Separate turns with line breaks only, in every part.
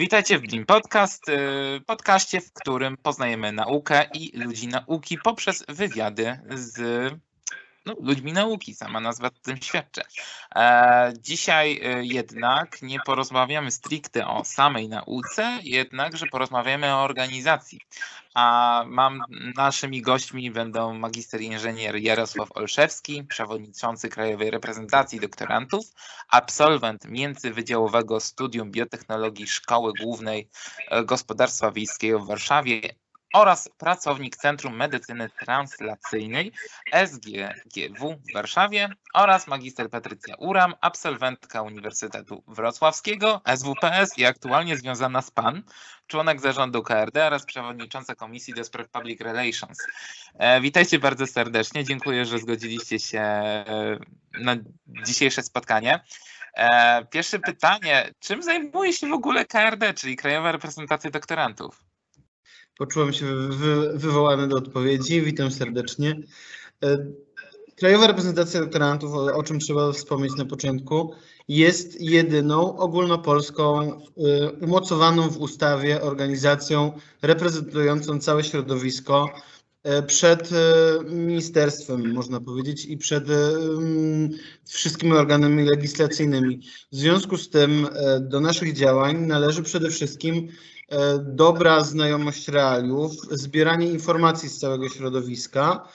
Witajcie w Blim Podcast, y, podcaście, w którym poznajemy naukę i ludzi nauki poprzez wywiady z no, ludźmi nauki, sama nazwa tym świadczy. E, dzisiaj e, jednak nie porozmawiamy stricte o samej nauce, jednakże porozmawiamy o organizacji. A mam naszymi gośćmi będą magister inżynier Jarosław Olszewski, przewodniczący Krajowej Reprezentacji Doktorantów, absolwent międzywydziałowego studium biotechnologii Szkoły Głównej e, Gospodarstwa Wiejskiego w Warszawie oraz pracownik Centrum Medycyny Translacyjnej SGGW w Warszawie oraz magister Patrycja Uram, absolwentka Uniwersytetu Wrocławskiego, SWPS i aktualnie związana z PAN, członek zarządu KRD oraz przewodnicząca Komisji do Spraw Public Relations. E, witajcie bardzo serdecznie, dziękuję, że zgodziliście się e, na dzisiejsze spotkanie. E, pierwsze pytanie, czym zajmuje się w ogóle KRD, czyli Krajowa Reprezentacja Doktorantów?
Poczułem się wy, wywołany do odpowiedzi. Witam serdecznie. E, Krajowa reprezentacja doktorantów, o czym trzeba wspomnieć na początku, jest jedyną ogólnopolską, e, umocowaną w ustawie organizacją reprezentującą całe środowisko e, przed ministerstwem, można powiedzieć, i przed wszystkimi organami legislacyjnymi. W związku z tym do naszych działań należy przede wszystkim dobra znajomość realiów, zbieranie informacji z całego środowiska,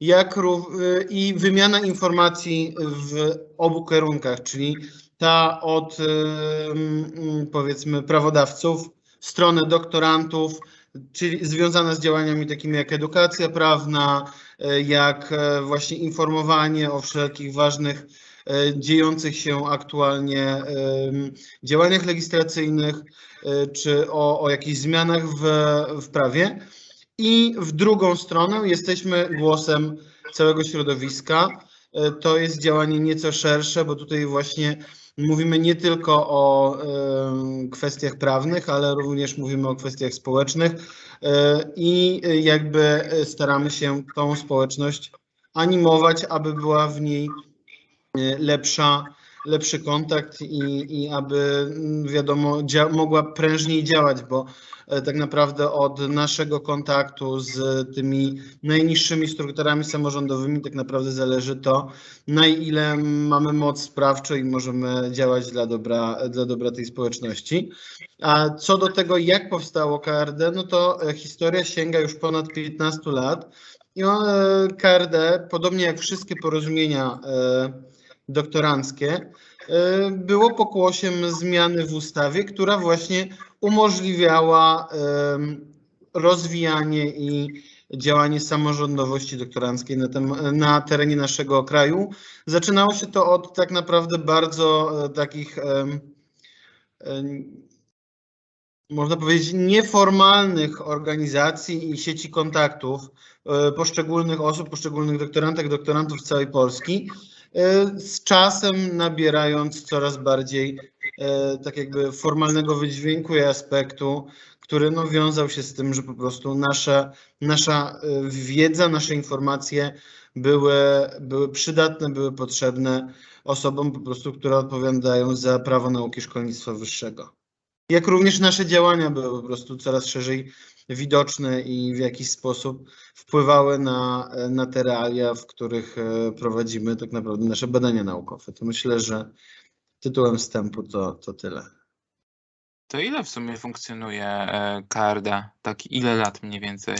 jak e, i wymiana informacji w obu kierunkach, czyli ta od e, powiedzmy prawodawców, strony doktorantów, czyli związana z działaniami takimi jak edukacja prawna, jak właśnie informowanie o wszelkich ważnych dziejących się aktualnie działaniach legislacyjnych, E, czy o, o jakichś zmianach w, w prawie. I w drugą stronę jesteśmy głosem całego środowiska. E, to jest działanie nieco szersze, bo tutaj właśnie mówimy nie tylko o y, kwestiach prawnych, ale również mówimy o kwestiach społecznych y, i jakby staramy się tą społeczność animować, aby była w niej lepsza lepszy kontakt i, i aby mm, wiadomo mogła prężniej działać, bo e, tak naprawdę od naszego kontaktu z tymi najniższymi strukturami samorządowymi tak naprawdę zależy to, na ile mamy moc sprawczą i możemy działać dla dobra, dla dobra tej społeczności. A co do tego, jak powstało KRD, no to e, historia sięga już ponad 15 lat. I e, KRD, podobnie jak wszystkie porozumienia doktoranckie, e, było pokłosiem zmiany w ustawie, która właśnie umożliwiała rozwijanie i działanie samorządowości doktoranckiej na, tem, na terenie naszego kraju. Zaczynało się to od tak naprawdę bardzo e, takich, można powiedzieć, nieformalnych organizacji i sieci kontaktów e, poszczególnych osób, poszczególnych doktorantek, doktorantów z całej Polski, E, z czasem nabierając coraz bardziej e, tak jakby formalnego wydźwięku i aspektu, który no, wiązał się z tym, że po prostu nasza, nasza e, wiedza, nasze informacje były, były przydatne, były potrzebne osobom po prostu, które odpowiadają za prawo nauki szkolnictwa wyższego. Jak również nasze działania były po prostu coraz szerzej widoczne i w jakiś sposób wpływały na, na te realia, w których e, prowadzimy tak naprawdę nasze badania naukowe. To myślę, że tytułem wstępu to, to tyle.
To ile w sumie funkcjonuje e, KRD? Tak, ile lat mniej więcej?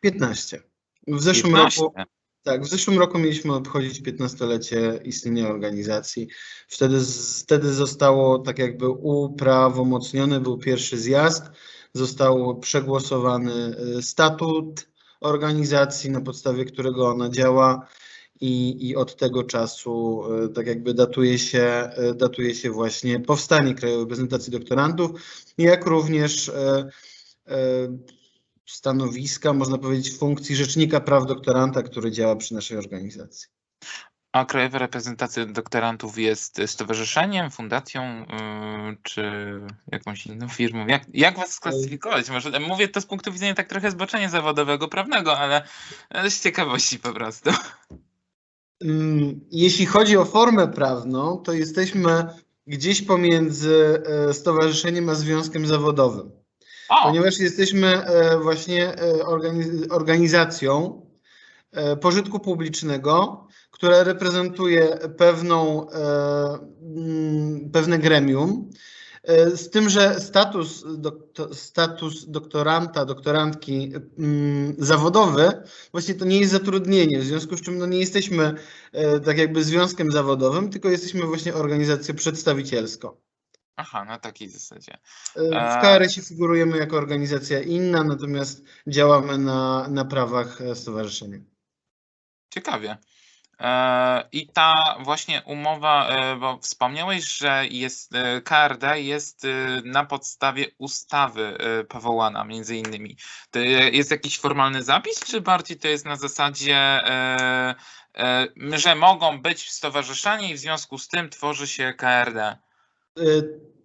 15. W zeszłym 15. roku. Tak, w zeszłym roku mieliśmy obchodzić 15-lecie istnienia organizacji. Wtedy, wtedy zostało tak jakby uprawomocniony, był pierwszy zjazd został przegłosowany y, statut organizacji, na podstawie którego ona działa. I, i od tego czasu y, tak jakby datuje się, y, datuje się właśnie powstanie Krajowej Prezentacji Doktorantów, jak również stanowiska, można powiedzieć, funkcji rzecznika praw doktoranta, który działa przy naszej organizacji.
A Krajowa Reprezentacja Doktorantów jest stowarzyszeniem, fundacją yy, czy jakąś inną firmą? Jak, jak was sklasyfikować? Może, mówię to z punktu widzenia tak trochę zboczenia zawodowego, prawnego, ale z ciekawości po prostu.
Mm, jeśli chodzi o formę prawną, to jesteśmy gdzieś pomiędzy e, stowarzyszeniem a związkiem zawodowym.
O,
Ponieważ jesteśmy e, właśnie e, organiz- organizacją pożytku publicznego, która reprezentuje pewną, e, mm, pewne gremium, e, z tym, że status, dokto, status doktoranta, doktorantki mm, zawodowy, właśnie to nie jest zatrudnienie, w związku z czym no nie jesteśmy e, tak jakby związkiem zawodowym, tylko jesteśmy właśnie organizacją przedstawicielską.
aha, na takiej zasadzie.
E, W KRS-ie figurujemy jako organizacja inna, natomiast działamy na, na prawach stowarzyszenia.
Ciekawie. E, I ta właśnie umowa, e, bo wspomniałeś, że jest e, KRD jest na podstawie ustawy powołana między innymi. To jest jakiś formalny zapis, czy bardziej to jest na zasadzie, że mogą być stowarzyszeni i w związku z tym tworzy się KRD?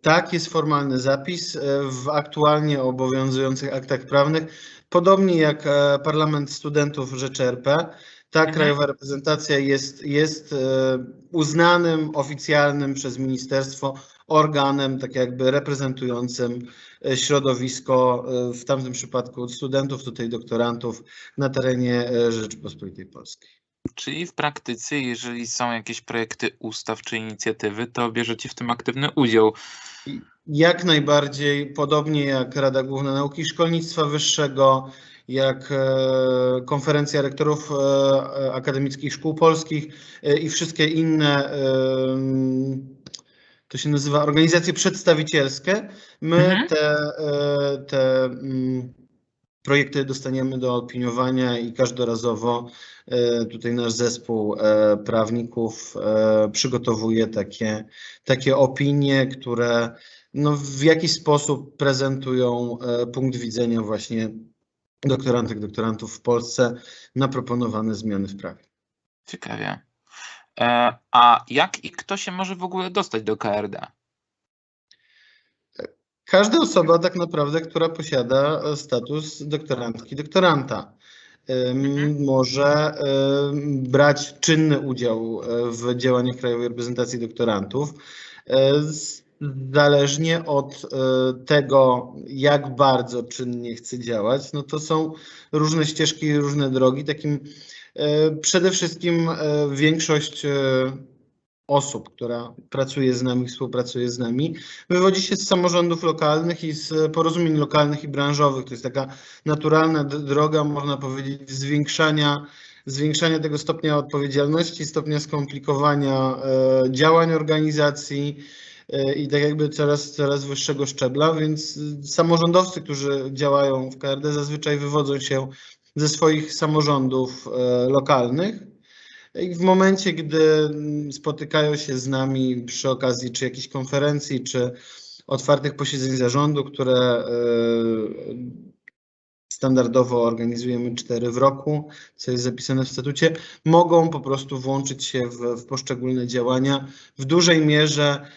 Tak, jest formalny zapis w aktualnie obowiązujących aktach prawnych. Podobnie jak Parlament Studentów Rzeczy RP, ta
Mhm.
krajowa reprezentacja jest, jest e, uznanym oficjalnym przez ministerstwo organem, tak jakby reprezentującym e, środowisko, e, w tamtym przypadku studentów, tutaj doktorantów na terenie Rzeczypospolitej Polskiej.
Czyli w praktyce, jeżeli są jakieś projekty ustaw czy inicjatywy, to bierzecie w tym aktywny udział.
Jak najbardziej, podobnie jak Rada Główna Nauki i Szkolnictwa Wyższego, jak e, Konferencja Rektorów e, Akademickich Szkół Polskich e, i wszystkie inne, to się nazywa organizacje przedstawicielskie, my
Mhm.
te, te mm, projekty dostaniemy do opiniowania i każdorazowo tutaj nasz zespół prawników przygotowuje takie, takie opinie, które no, w jakiś sposób prezentują punkt widzenia właśnie doktorantek, doktorantów w Polsce na proponowane zmiany w prawie.
Ciekawie. E, a jak i kto się może w ogóle dostać do KRD?
Każda osoba tak naprawdę, która posiada e, status doktorantki, doktoranta, em,
Mhm.
może em, brać czynny udział e, w działaniach Krajowej Reprezentacji Doktorantów. Zależnie od e, tego, jak bardzo czynnie chce działać, no to są różne ścieżki, różne drogi. Takim e, przede wszystkim e, większość osób, która pracuje z nami, współpracuje z nami, wywodzi się z samorządów lokalnych i z porozumień lokalnych i branżowych. To jest taka naturalna droga, można powiedzieć, zwiększania, zwiększania tego stopnia odpowiedzialności, stopnia skomplikowania działań organizacji i tak jakby coraz, coraz wyższego szczebla, więc y, samorządowcy, którzy działają w KRD zazwyczaj wywodzą się ze swoich samorządów e, lokalnych. I w momencie, gdy mm, spotykają się z nami przy okazji czy jakiejś konferencji, czy otwartych posiedzeń zarządu, które e, standardowo organizujemy cztery w roku, co jest zapisane w statucie, mogą po prostu włączyć się w, w poszczególne działania. W dużej mierze e,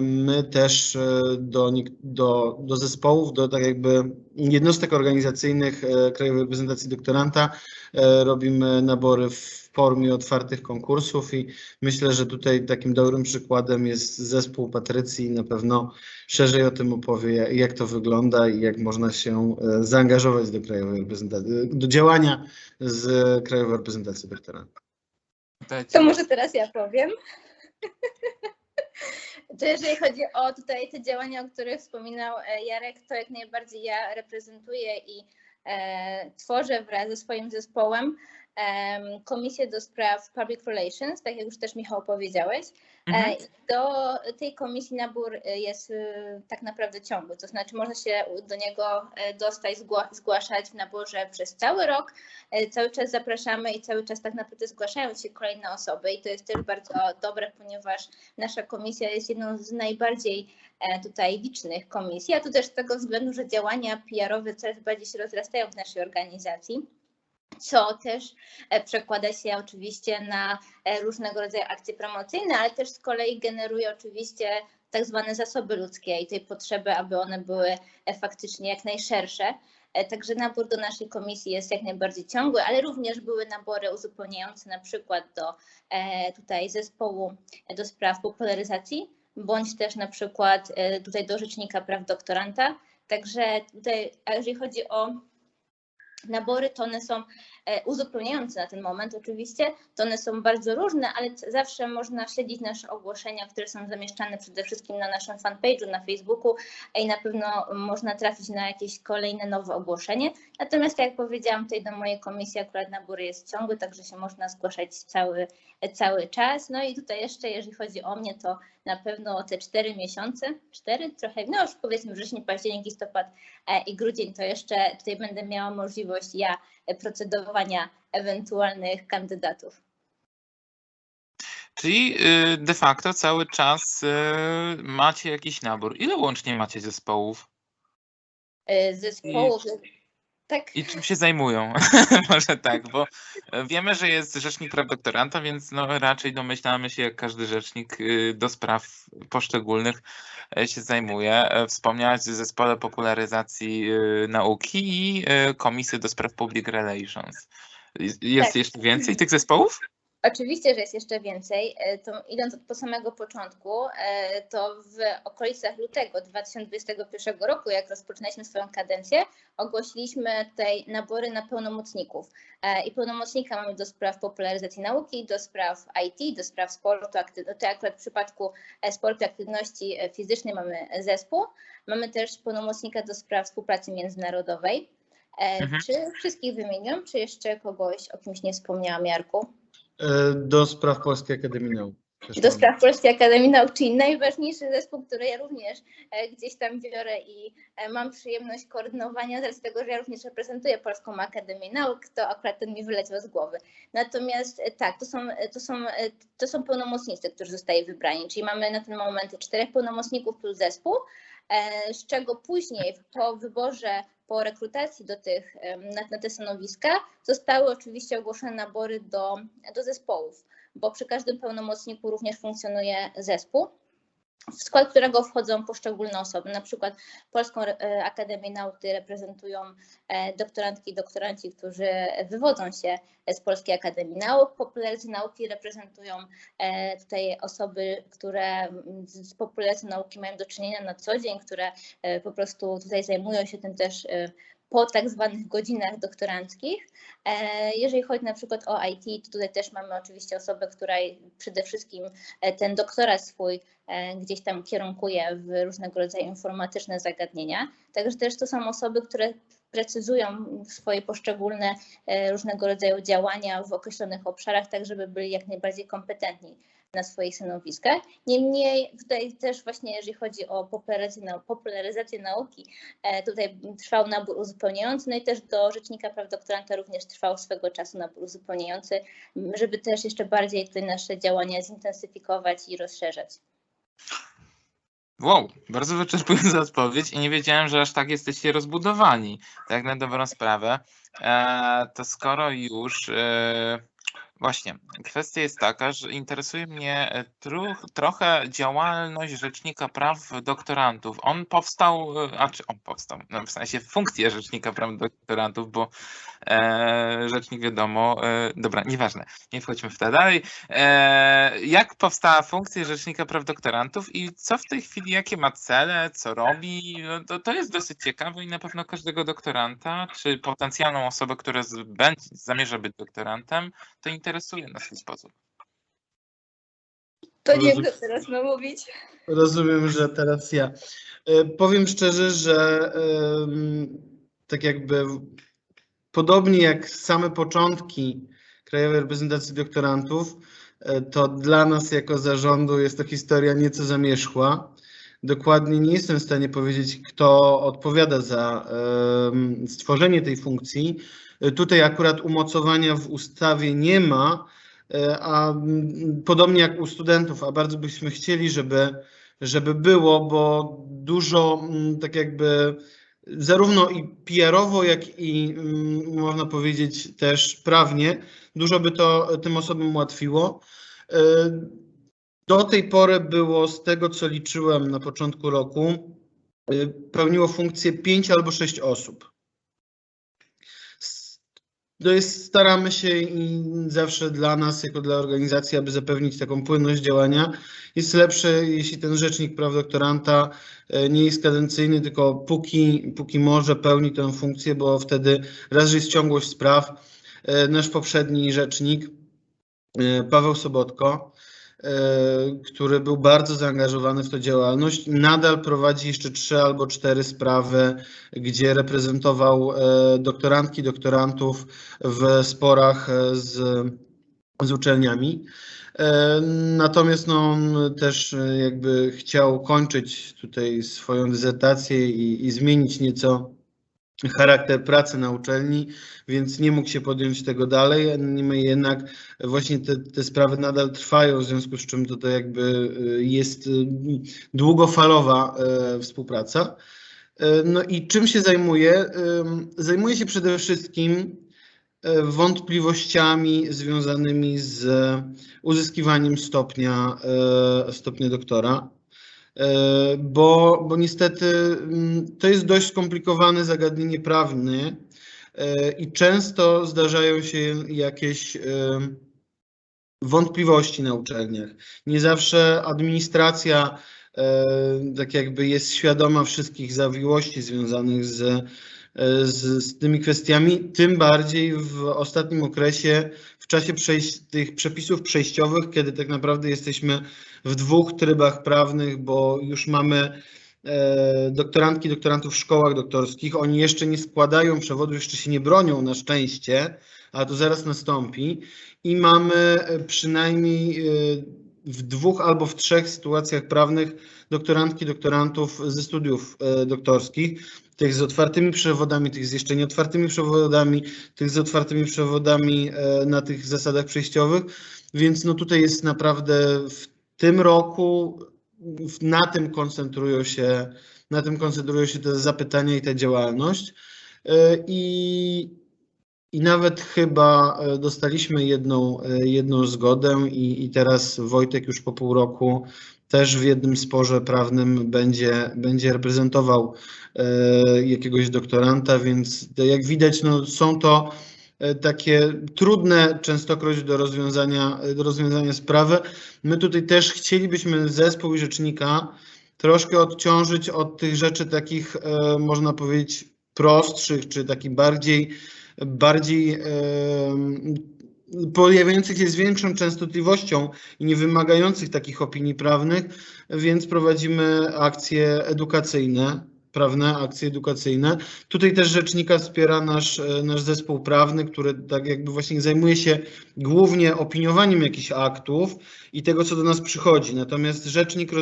my też e, do, do, do zespołów, do tak jakby jednostek organizacyjnych e, Krajowej Reprezentacji Doktoranta e, robimy nabory w formie otwartych konkursów i myślę, że tutaj takim dobrym przykładem jest zespół Patrycji i na pewno szerzej o tym opowie, jak to wygląda i jak można się zaangażować do Krajowej Reprezentacji, do działania z Krajowej Reprezentacji Doktoranta.
To może teraz ja powiem. To jeżeli chodzi o tutaj te działania, o których wspominał e, Jarek, to jak najbardziej ja reprezentuję i e, tworzę wraz ze swoim zespołem em, Komisję do Spraw Public Relations, tak jak już też Michał powiedziałeś.
Mhm.
E, Do tej komisji nabór e, jest e, tak naprawdę ciągły, to znaczy można się do niego dostać, zgła- zgłaszać w naborze przez cały rok. Cały czas zapraszamy i cały czas tak naprawdę zgłaszają się kolejne osoby i to jest też bardzo dobre, ponieważ nasza komisja jest jedną z najbardziej tutaj licznych komisji, a to też z tego względu, że działania PR-owe coraz bardziej się rozrastają w naszej organizacji co też e, przekłada się oczywiście na e, różnego rodzaju akcje promocyjne, ale też z kolei generuje oczywiście tak zwane zasoby ludzkie i tej potrzeby, aby one były e, faktycznie jak najszersze. Także nabór do naszej komisji jest jak najbardziej ciągły, ale również były nabory uzupełniające na przykład do tutaj zespołu do spraw popularyzacji bądź też na przykład tutaj do Rzecznika Praw Doktoranta. Także tutaj, jeżeli chodzi o nabory, to one są uzupełniające na ten moment oczywiście, to one są bardzo różne, ale zawsze można śledzić nasze ogłoszenia, które są zamieszczane przede wszystkim na naszym fanpage'u na Facebooku i na pewno można trafić na jakieś kolejne nowe ogłoszenie. Natomiast tak jak powiedziałam, tutaj do mojej komisji akurat nabór jest ciągły, także się można zgłaszać cały, cały czas. No i tutaj jeszcze, jeżeli chodzi o mnie, to na pewno te cztery miesiące, cztery trochę, no już powiedzmy wrzesień, październik, listopad e, i grudzień, to jeszcze tutaj będę miała możliwość ja e, procedowania ewentualnych kandydatów.
Czyli y, de facto cały czas y, macie jakiś nabór. Ile łącznie macie zespołów?
E, Zespołów, tak?
I czym się zajmują? Może tak, bo wiemy, że jest rzecznik praw doktoranta, więc no raczej domyślamy się, jak każdy rzecznik y, do spraw poszczególnych e, się zajmuje. E, Wspomniałaś o zespole popularyzacji y, nauki i y, komisy do spraw public relations. Jest jest
Tak.
jeszcze więcej tych zespołów?
Oczywiście, że jest jeszcze więcej. E, To idąc od po samego początku, e, to w okolicach lutego 2021 roku, jak rozpoczynaliśmy swoją kadencję, ogłosiliśmy tutaj nabory na pełnomocników. E, I pełnomocnika mamy do spraw popularyzacji nauki, do spraw IT, do spraw sportu, to akurat w przypadku sportu i aktywności fizycznej mamy zespół. Mamy też pełnomocnika do spraw współpracy międzynarodowej.
Mhm.
Czy wszystkich wymieniam, czy jeszcze kogoś o kimś nie wspomniałam, Jarku?
E, Do spraw Polskiej Akademii Nauk.
do spraw Polskiej Akademii Nauk, czyli najważniejszy zespół, który ja również e, gdzieś tam biorę i e, mam przyjemność koordynowania, z racji tego, że ja również reprezentuję Polską Akademię Nauk, to akurat ten mi wyleciał z głowy. Natomiast tak, to są, to są, to są pełnomocnicy, którzy zostali wybrani, czyli mamy na ten moment czterech pełnomocników plus zespół, z czego później po wyborze, po rekrutacji do tych, na, na te stanowiska zostały oczywiście ogłoszone nabory do, do zespołów bo przy każdym pełnomocniku również funkcjonuje zespół, w skład którego wchodzą poszczególne osoby. Na przykład Polską e, Akademię Nauk tutaj reprezentują e, doktorantki i doktoranci, którzy wywodzą się z Polskiej Akademii Nauk. Popularyzację nauki reprezentują e, tutaj osoby, które z popularyzacją nauki mają do czynienia na co dzień, które po prostu tutaj zajmują się tym też po tak zwanych godzinach doktoranckich. E, Jeżeli chodzi na przykład o IT, to tutaj też mamy oczywiście osobę, która przede wszystkim e, ten doktorat swój e, gdzieś tam kierunkuje w różnego rodzaju informatyczne zagadnienia. Także też to są osoby, które precyzują swoje poszczególne różnego rodzaju działania w określonych obszarach, tak żeby byli jak najbardziej kompetentni na swoich stanowiskach. Niemniej tutaj też właśnie jeżeli chodzi o popularyzację, nau- popularyzację nauki, e, tutaj trwał nabór uzupełniający, no i też do Rzecznika Praw Doktoranta również trwał swego czasu nabór uzupełniający, żeby też jeszcze bardziej tutaj nasze działania zintensyfikować i rozszerzać.
Wow, bardzo wyczerpująca odpowiedź i nie wiedziałem, że aż tak jesteście rozbudowani. Tak na dobrą sprawę. E, to skoro już e, właśnie, kwestia jest taka, że interesuje mnie e, tru, trochę działalność Rzecznika Praw Doktorantów. On powstał, e, a czy on powstał, no w sensie funkcję Rzecznika Praw Doktorantów, bo e, Rzecznik wiadomo, e, dobra, nieważne, nie wchodźmy w to dalej. E, jak powstała funkcja Rzecznika Praw Doktorantów i co w tej chwili, jakie ma cele, co robi? No, to, to jest dosyć ciekawe i na pewno każdego doktoranta, czy potencjalną osobę, która z, będzie, zamierza być doktorantem, to interesuje na swój sposób.
To
nie
chcę teraz ma mówić.
Rozumiem, że teraz ja. E, Powiem szczerze, że tak jakby w- podobnie jak same początki Krajowej Reprezentacji Doktorantów, e, to dla nas jako zarządu jest to historia nieco zamierzchła. Dokładnie nie jestem w stanie powiedzieć, kto odpowiada za stworzenie tej funkcji. E, Tutaj akurat umocowania w ustawie nie ma, e, a mm, podobnie jak u studentów, a bardzo byśmy chcieli, żeby, żeby było, bo dużo mm, tak jakby zarówno i PR-owo, jak i mm, można powiedzieć też prawnie, dużo by to tym osobom ułatwiło. E, Do tej pory było, z tego co liczyłem na początku roku, pełniło funkcję pięć albo sześć osób. To jest, staramy się i zawsze dla nas, jako dla organizacji, aby zapewnić taką płynność działania. Jest lepsze, jeśli ten rzecznik praw doktoranta e, nie jest kadencyjny, tylko póki, póki może pełni tę funkcję, bo wtedy raz, jest ciągłość spraw. E, nasz poprzedni rzecznik, e, Paweł Sobotko, który był bardzo zaangażowany w tę działalność. Nadal prowadzi jeszcze trzy albo cztery sprawy, gdzie reprezentował doktorantki, doktorantów w sporach z, z uczelniami. Natomiast no, on też jakby chciał kończyć tutaj swoją dysertację i, i zmienić nieco charakter pracy na uczelni, więc nie mógł się podjąć tego dalej. Niemniej jednak właśnie te, te sprawy nadal trwają, w związku z czym to, jakby y, jest y, długofalowa e, współpraca. No i czym się zajmuje? Zajmuje się przede wszystkim wątpliwościami związanymi z uzyskiwaniem stopnia, stopnia doktora. E, bo, bo niestety mm, to jest dość skomplikowane zagadnienie prawne e, i często zdarzają się jakieś e, wątpliwości na uczelniach. Nie zawsze administracja tak jakby jest świadoma wszystkich zawiłości związanych z, z, z tymi kwestiami, tym bardziej w ostatnim okresie, w czasie tych przepisów przejściowych, kiedy tak naprawdę jesteśmy w dwóch trybach prawnych, bo już mamy e, doktorantki, doktorantów w szkołach doktorskich. Oni jeszcze nie składają przewodu, jeszcze się nie bronią na szczęście, a to zaraz nastąpi. I mamy e, przynajmniej e, w dwóch albo w trzech sytuacjach prawnych doktorantki, doktorantów ze studiów doktorskich, tych z otwartymi przewodami, tych z jeszcze nieotwartymi przewodami, tych z otwartymi przewodami na tych zasadach przejściowych. Więc no tutaj jest naprawdę w tym roku na tym koncentrują się, na tym koncentrują się te zapytania i ta działalność. E, I, i nawet chyba e, dostaliśmy jedną, e, jedną zgodę i, i teraz Wojtek już po pół roku też w jednym sporze prawnym będzie, będzie reprezentował jakiegoś doktoranta, więc jak widać no, są to takie trudne częstokroć do rozwiązania, do rozwiązania sprawy. My tutaj też chcielibyśmy zespół i rzecznika troszkę odciążyć od tych rzeczy takich, e, można powiedzieć, prostszych, czy takich bardziej, bardziej e, pojawiających się z większą częstotliwością i nie wymagających takich opinii prawnych, więc prowadzimy akcje edukacyjne prawne, akcje edukacyjne. Tutaj też rzecznika wspiera nasz, e, nasz zespół prawny, który tak jakby właśnie zajmuje się głównie opiniowaniem jakichś aktów i tego, co do nas przychodzi. Natomiast rzecznik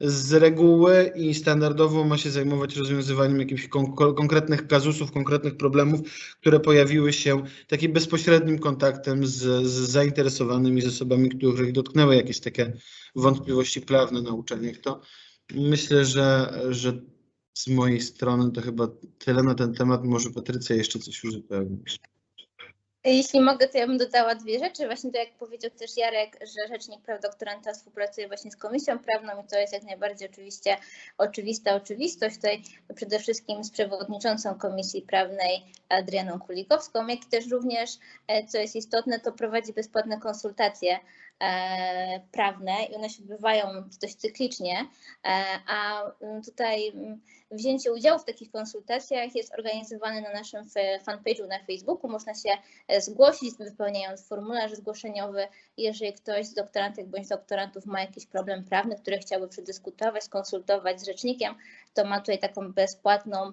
z reguły i standardowo ma się zajmować rozwiązywaniem jakichś konkretnych kazusów, konkretnych problemów, które pojawiły się takim bezpośrednim kontaktem z, z zainteresowanymi, z osobami, których dotknęły jakieś takie wątpliwości prawne na uczelniach. To Myślę, że, że z mojej strony to chyba tyle na ten temat. Może Patrycja jeszcze coś uzupełni.
Jeśli mogę, to ja bym dodała dwie rzeczy. Właśnie to, jak powiedział też Jarek, że Rzecznik Praw Doktoranta współpracuje właśnie z Komisją Prawną i to jest jak najbardziej oczywiście oczywista oczywistość. Tutaj przede wszystkim z przewodniczącą Komisji Prawnej Adrianą Kulikowską, jak i też również, e, co jest istotne, to prowadzi bezpłatne konsultacje prawne i one się odbywają dość cyklicznie, e, a mm, tutaj mm, wzięcie udziału w takich konsultacjach jest organizowane na naszym fanpage'u na Facebooku. Można się e, zgłosić, wypełniając formularz zgłoszeniowy. Jeżeli ktoś z doktorantek bądź doktorantów ma jakiś problem prawny, który chciałby przedyskutować, skonsultować z rzecznikiem, to ma tutaj taką bezpłatną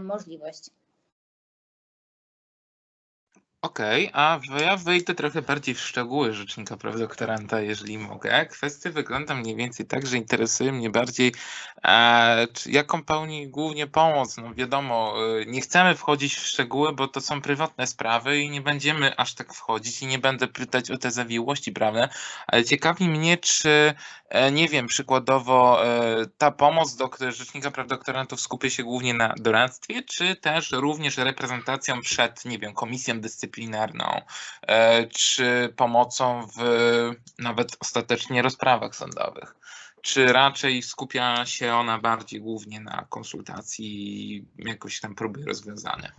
możliwość.
Okej, a ja wejdę trochę bardziej w szczegóły rzecznika praw doktoranta, jeżeli mogę. Kwestia wygląda mniej więcej tak, że interesuje mnie bardziej, e, jaką pełni głównie pomoc. No wiadomo, e, nie chcemy wchodzić w szczegóły, bo to są prywatne sprawy i nie będziemy aż tak wchodzić i nie będę pytać o te zawiłości prawne, ale ciekawi mnie, czy e, nie wiem, przykładowo e, ta pomoc do Rzecznika Praw Doktorantów skupia się głównie na doradztwie, czy też również reprezentacją przed, nie wiem, komisją dyscyplinarną dyscyplinarną, e, czy pomocą w nawet ostatecznie rozprawach sądowych? Czy raczej skupia się ona bardziej głównie na konsultacji i jakoś tam próby rozwiązania?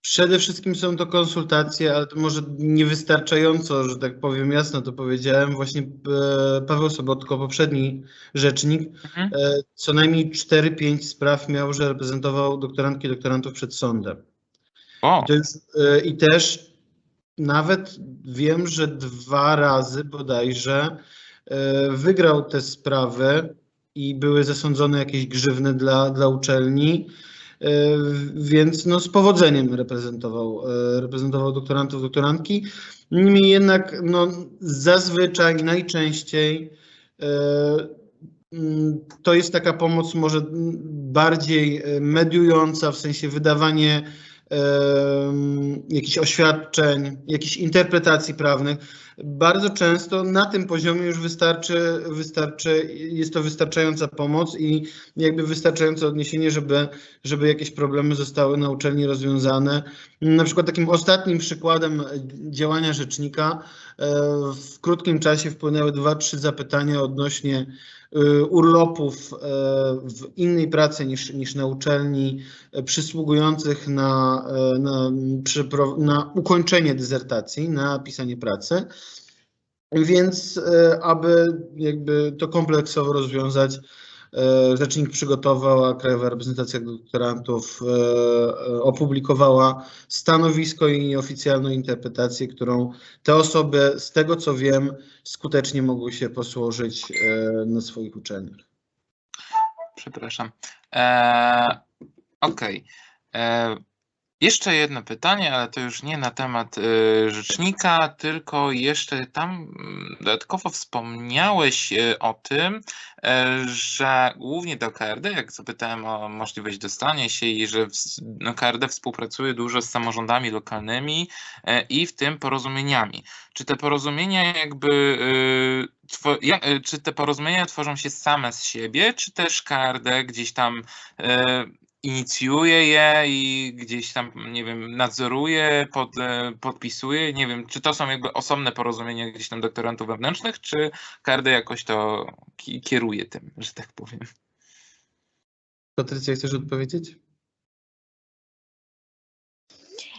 Przede wszystkim są to konsultacje, ale to może niewystarczająco, że tak powiem jasno to powiedziałem. Właśnie e, Paweł Sobotko, poprzedni rzecznik,
Mhm.
e, co najmniej 4-5 spraw miał, że reprezentował doktorantki i doktorantów przed sądem.
O,
To jest, I też nawet wiem, że dwa razy bodajże e, wygrał te sprawy i były zasądzone jakieś grzywny dla, dla uczelni, e, więc no z powodzeniem reprezentował, e, reprezentował doktorantów, doktorantki. Niemniej jednak no, zazwyczaj, najczęściej mm, to jest taka pomoc może bardziej mediująca, w sensie wydawanie jakichś oświadczeń, jakichś interpretacji prawnych. Bardzo często na tym poziomie już wystarczy, wystarczy, jest to wystarczająca pomoc i jakby wystarczające odniesienie, żeby, żeby jakieś problemy zostały na uczelni rozwiązane. Na przykład takim ostatnim przykładem działania rzecznika e, w krótkim czasie wpłynęły dwa, trzy zapytania odnośnie urlopów e, w innej pracy niż, niż na uczelni, e, przysługujących na, na, na ukończenie dysertacji, na pisanie pracy. Więc aby jakby to kompleksowo rozwiązać, rzecznik przygotował, a Krajowa Reprezentacja Doktorantów e, e, opublikowała stanowisko i oficjalną interpretację, którą te osoby, z tego co wiem, skutecznie mogły się posłużyć e, na swoich uczelniach.
przepraszam. E, Okej. E, Jeszcze jedno pytanie, ale to już nie na temat e, rzecznika, tylko jeszcze tam mm, dodatkowo wspomniałeś e, o tym, e, że głównie do KRD, jak zapytałem o możliwość dostania się i że no, KRD współpracuje dużo z samorządami lokalnymi e, i w tym porozumieniami. Czy te porozumienia jakby, e, czy te porozumienia tworzą się same z siebie, czy też KRD gdzieś tam inicjuje je i gdzieś tam, nie wiem, nadzoruje, pod, e, podpisuje. Nie wiem, czy to są jakby osobne porozumienia gdzieś tam doktorantów wewnętrznych, czy KRD jakoś to ki- kieruje tym, że tak powiem.
Patrycja, chcesz odpowiedzieć?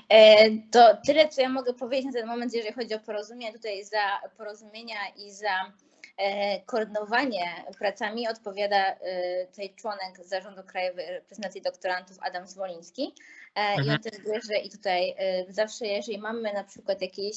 E, To tyle, co ja mogę powiedzieć na ten moment, jeżeli chodzi o porozumienia. Tutaj za porozumienia i za koordynowanie pracami odpowiada e, tutaj członek zarządu Krajowej Reprezentacji Doktorantów Adam Zwoliński. E, I on
Mhm.
też bierze i tutaj e, zawsze, jeżeli mamy na przykład jakieś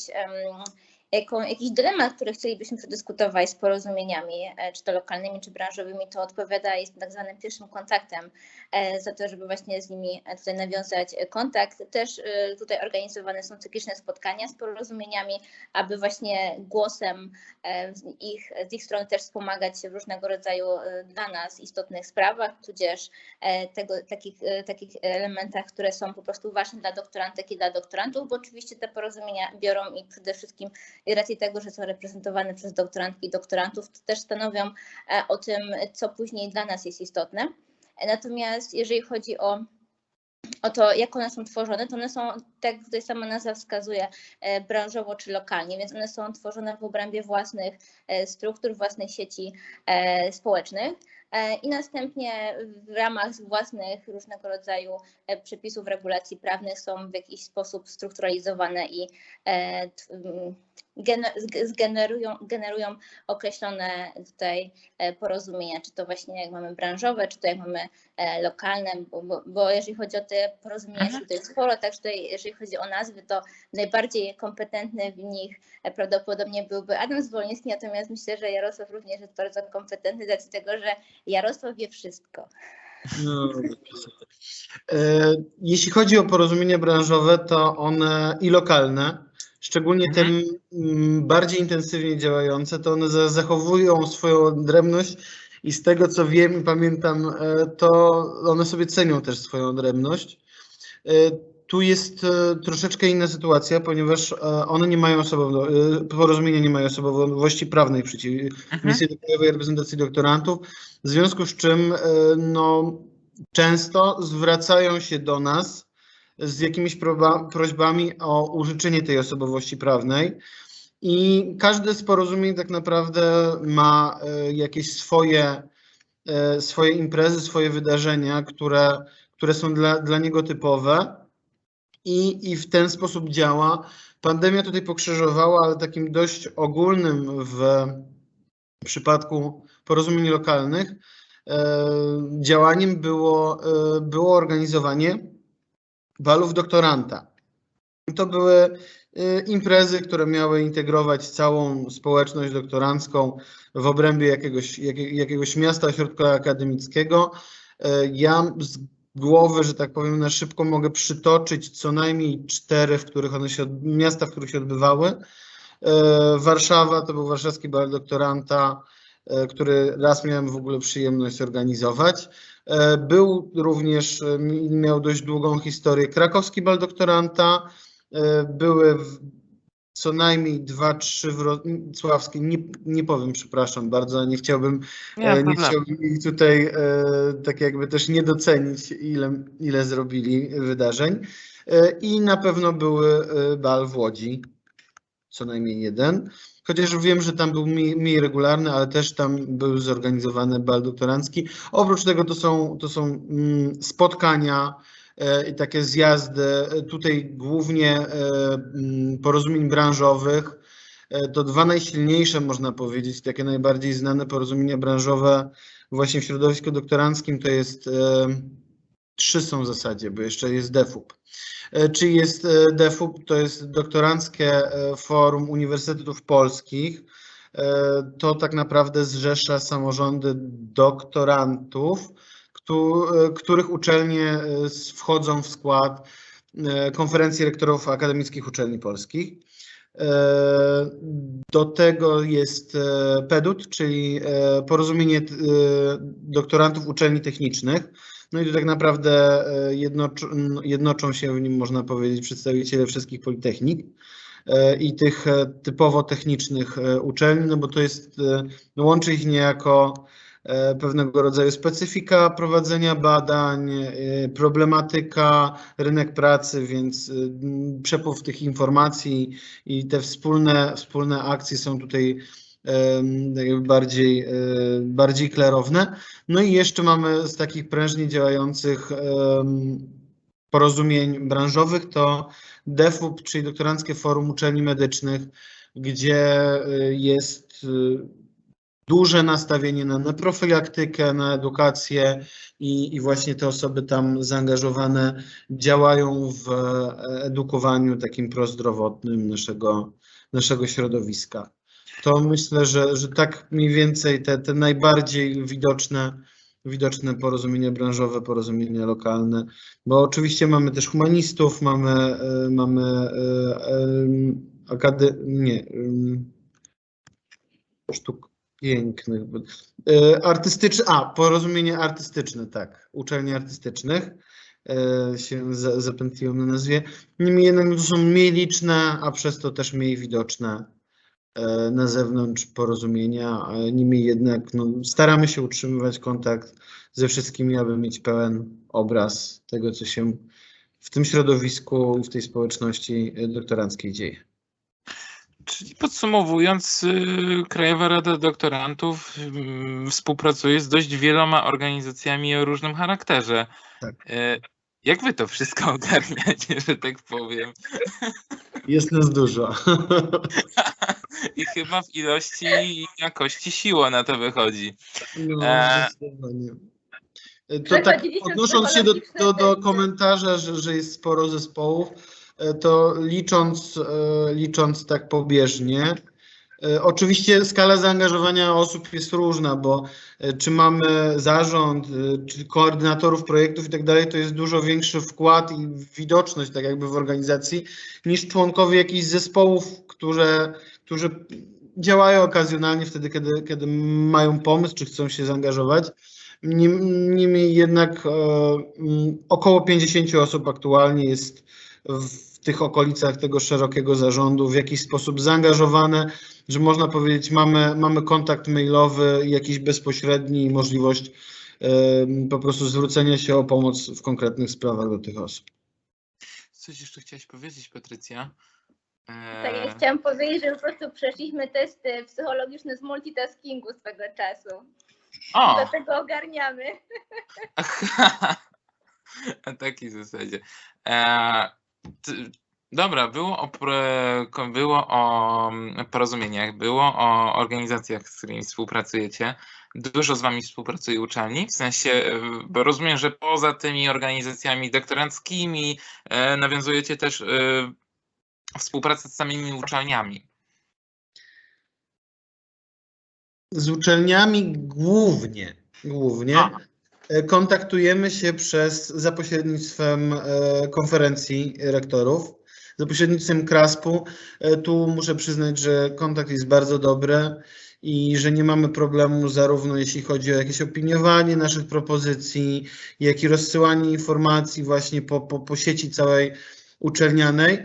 em, jaką, jakiś dylemat, który chcielibyśmy przedyskutować z porozumieniami, e, czy to lokalnymi, czy branżowymi, to odpowiada, jest tak zwanym pierwszym kontaktem e, za to, żeby właśnie z nimi e, tutaj nawiązać kontakt. Też tutaj organizowane są cykliczne spotkania z porozumieniami, aby właśnie głosem ich, z ich strony też wspomagać się w różnego rodzaju dla nas istotnych sprawach, tudzież tego, takich, takich elementach, które są po prostu ważne dla doktorantek i dla doktorantów, bo oczywiście te porozumienia biorą i przede wszystkim i racji tego, że są reprezentowane przez doktorantki i doktorantów, to też stanowią e, o tym, co później dla nas jest istotne. Natomiast jeżeli chodzi o o to, jak one są tworzone, to one są, tak jak tutaj sama nazwa wskazuje, e, branżowo czy lokalnie, więc one są tworzone w obrębie własnych e, struktur, własnych sieci społecznych. I następnie w ramach własnych różnego rodzaju przepisów, regulacji prawnych są w jakiś sposób strukturalizowane i t- m, gene- zge- zgenerują, generują określone tutaj e, porozumienia, czy to właśnie jak mamy branżowe, czy to jak mamy e, lokalne, bo, bo, bo jeżeli chodzi o te porozumienia,
Mhm.
to tutaj sporo, także tutaj jeżeli chodzi o nazwy, to najbardziej kompetentny w nich e, prawdopodobnie byłby Adam Zwolniewski, natomiast myślę, że Jarosław również jest bardzo kompetentny z racji tego, że Jarosław wie wszystko.
No, Jeśli chodzi o porozumienia branżowe, to one i lokalne, szczególnie te
Mhm.
bardziej intensywnie działające, to one za- zachowują swoją odrębność i z tego co wiem i pamiętam, e, to one sobie cenią też swoją odrębność. E, Tu jest e, troszeczkę inna sytuacja, ponieważ one nie mają osobowo, porozumienia nie mają osobowości prawnej przeciw
Mhm.
Misji do Krajowej Reprezentacji Doktorantów, w związku z czym no, często zwracają się do nas z jakimiś prośbami o użyczenie tej osobowości prawnej i każde z porozumień tak naprawdę ma e, jakieś swoje, e, swoje imprezy, swoje wydarzenia, które, które są dla, dla niego typowe. i, i w ten sposób działa. Pandemia tutaj pokrzyżowała, ale takim dość ogólnym w przypadku porozumień lokalnych e, działaniem było, było organizowanie balów doktoranta. To były e, imprezy, które miały integrować całą społeczność doktorancką w obrębie jakiegoś, jakie- jakiegoś miasta, ośrodka akademickiego. E, Ja z głowy, że tak powiem, na szybko mogę przytoczyć co najmniej cztery, w których one się, miasta, w których się odbywały. E, Warszawa to był warszawski bal doktoranta, który raz miałem w ogóle przyjemność organizować. E, Był również, e, mi- miał dość długą historię, krakowski bal doktoranta. E, Były co najmniej dwa, trzy w Ro- Sławskie, nie, nie powiem, przepraszam bardzo, nie chciałbym
Nie,
Nie chciałbym ich tutaj e, tak jakby też nie docenić, ile, ile zrobili wydarzeń. E, I na pewno były bal w Łodzi, co najmniej jeden. Chociaż wiem, że tam był mniej, regularny, ale też tam był zorganizowany bal doktorancki. Oprócz tego to są, to są mm, spotkania e, i takie zjazdy, tutaj głównie e, mm, porozumień branżowych. E, To dwa najsilniejsze, można powiedzieć, takie najbardziej znane porozumienia branżowe właśnie w środowisku doktoranckim to jest, trzy są w zasadzie, bo jeszcze jest DEFUB. E, Czy jest e, DEFUB? To jest Doktoranckie e, Forum Uniwersytetów Polskich. E, To tak naprawdę zrzesza samorządy doktorantów, któ- których uczelnie wchodzą w skład konferencji rektorów akademickich uczelni polskich. Do tego jest PEDUT, czyli porozumienie doktorantów uczelni technicznych. No i tu tak naprawdę e, jednocz, jednoczą się w nim, można powiedzieć, przedstawiciele wszystkich politechnik e, i tych e, typowo technicznych uczelni, no bo to jest, no łączy ich niejako pewnego rodzaju specyfika prowadzenia badań, problematyka, rynek pracy, więc przepływ tych informacji i te wspólne, wspólne akcje są tutaj bardziej, e, bardziej klarowne. No i jeszcze mamy z takich prężnie działających porozumień branżowych to DEFUB, czyli Doktoranckie Forum Uczelni Medycznych, gdzie e, jest e, duże nastawienie na, na profilaktykę, na edukację i, i właśnie te osoby tam zaangażowane działają w edukowaniu takim prozdrowotnym naszego, naszego środowiska. To myślę, że, że tak mniej więcej te, te najbardziej widoczne, widoczne porozumienia branżowe, porozumienia lokalne, bo oczywiście mamy też humanistów, mamy, e, mamy e, akady, nie, sztuk pięknych, e, artystyczne, a porozumienie artystyczne, tak, uczelni artystycznych się za- zapętliłem na nazwie. Niemniej jednak to są mniej liczne, a przez to też mniej widoczne na zewnątrz porozumienia. Niemniej jednak no, staramy się utrzymywać kontakt ze wszystkimi, aby mieć pełen obraz tego, co się w tym środowisku i w tej społeczności e, doktoranckiej dzieje.
Czyli podsumowując, y, Krajowa Rada Doktorantów mm, współpracuje z dość wieloma organizacjami o różnym charakterze.
Tak.
Y, Jak wy to wszystko ogarniacie, że tak powiem?
Jest nas dużo.
I chyba w ilości i jakości siło na to wychodzi.
No,
Eee.
zdecydowanie. To tak
Przechodziliśmy
odnosząc się do, do, do komentarza, że, że jest sporo zespołów, e, to licząc, e, licząc tak pobieżnie, e, oczywiście skala zaangażowania osób jest różna, bo e, czy mamy zarząd, e, czy koordynatorów projektów i tak dalej, to jest dużo większy wkład i widoczność tak jakby w organizacji niż członkowie jakichś zespołów, które, którzy działają okazjonalnie wtedy, kiedy, kiedy mają pomysł, czy chcą się zaangażować. Nim- Niemniej jednak e, około 50 osób aktualnie jest w tych okolicach tego szerokiego zarządu w jakiś sposób zaangażowane, że można powiedzieć, mamy, mamy kontakt mailowy, jakiś bezpośredni i możliwość e, po prostu zwrócenia się o pomoc w konkretnych sprawach do tych osób.
Coś jeszcze chciałaś powiedzieć, Patrycja?
Tak, ja
Eee,
chciałam powiedzieć, że po prostu przeszliśmy testy psychologiczne z multitaskingu swego czasu.
O!
Dlatego ogarniamy.
Aha. Na takiej zasadzie. E, dobra, było o, było o mm, porozumieniach, było o organizacjach, z którymi współpracujecie. Dużo z wami współpracuje uczelni, w sensie, bo rozumiem, że poza tymi organizacjami doktoranckimi e, nawiązujecie też e, współpracę z samymi uczelniami.
Z uczelniami głównie, głównie
A.
e, kontaktujemy się przez, za pośrednictwem e, konferencji rektorów, za pośrednictwem KRASP-u. E, Tu muszę przyznać, że kontakt jest bardzo dobry i że nie mamy problemu zarówno jeśli chodzi o jakieś opiniowanie naszych propozycji, jak i rozsyłanie informacji właśnie po, po, po sieci całej uczelnianej.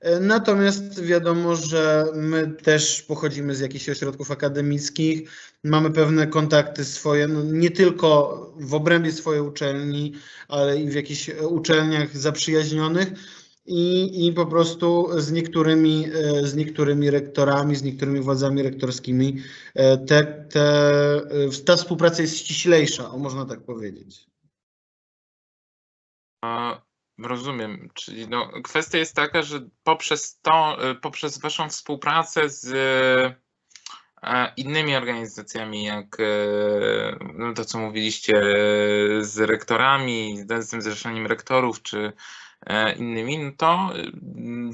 E, Natomiast wiadomo, że my też pochodzimy z jakichś ośrodków akademickich, mamy pewne kontakty swoje, no nie tylko w obrębie swojej uczelni, ale i w jakichś e, uczelniach zaprzyjaźnionych i, i po prostu z niektórymi, e, z niektórymi rektorami, z niektórymi władzami rektorskimi te, te, ta współpraca jest ściślejsza, o można tak powiedzieć.
A, Rozumiem, czyli no, kwestia jest taka, że poprzez to, y, poprzez waszą współpracę z e, innymi organizacjami, jak e, no, to, co mówiliście, e, z rektorami, z tym zrzeszeniem rektorów, czy e, innymi, no to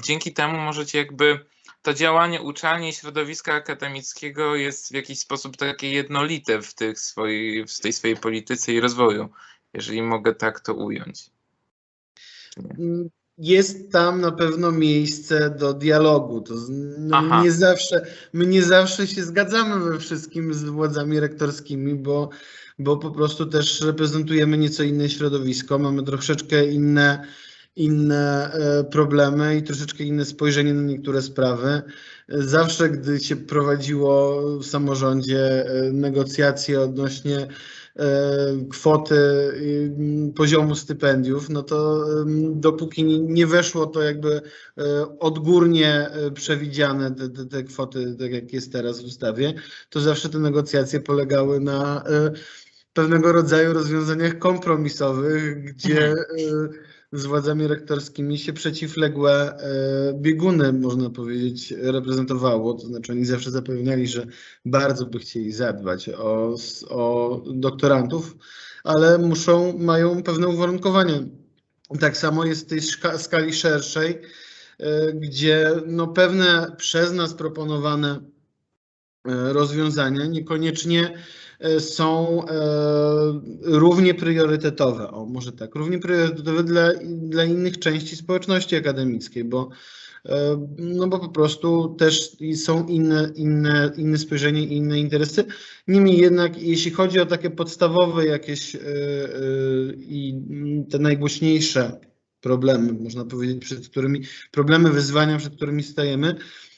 dzięki temu możecie jakby to działanie uczelni i środowiska akademickiego jest w jakiś sposób takie jednolite w, tych swojej, w tej swojej polityce i rozwoju, jeżeli mogę tak to ująć.
Jest tam na pewno miejsce do dialogu. To no, nie zawsze, my nie zawsze się zgadzamy we wszystkim z władzami rektorskimi, bo, bo po prostu też reprezentujemy nieco inne środowisko, mamy troszeczkę inne, inne e, problemy i troszeczkę inne spojrzenie na niektóre sprawy. Zawsze, gdy się prowadziło w samorządzie e, negocjacje odnośnie kwoty y, poziomu stypendiów, no to dopóki nie- weszło to jakby e, odgórnie e, przewidziane te, te, te kwoty, tak jak jest teraz w ustawie, to zawsze te negocjacje polegały na e, pewnego rodzaju rozwiązaniach kompromisowych, gdzie e, z władzami rektorskimi się przeciwległe e, bieguny, można powiedzieć, reprezentowało. To znaczy oni zawsze zapewniali, że bardzo by chcieli zadbać o, o doktorantów, ale muszą, mają pewne uwarunkowania. Tak samo jest w tej skali szerszej, e, gdzie no pewne przez nas proponowane e, rozwiązania niekoniecznie są e, równie priorytetowe, o może tak, równie priorytetowe dla, dla innych części społeczności akademickiej, bo e, no bo po prostu też są inne, inne, inne spojrzenie i inne interesy. Niemniej jednak, jeśli chodzi o takie podstawowe jakieś e, e, i te najgłośniejsze problemy, można powiedzieć, przed którymi, problemy, wyzwania, przed którymi stajemy,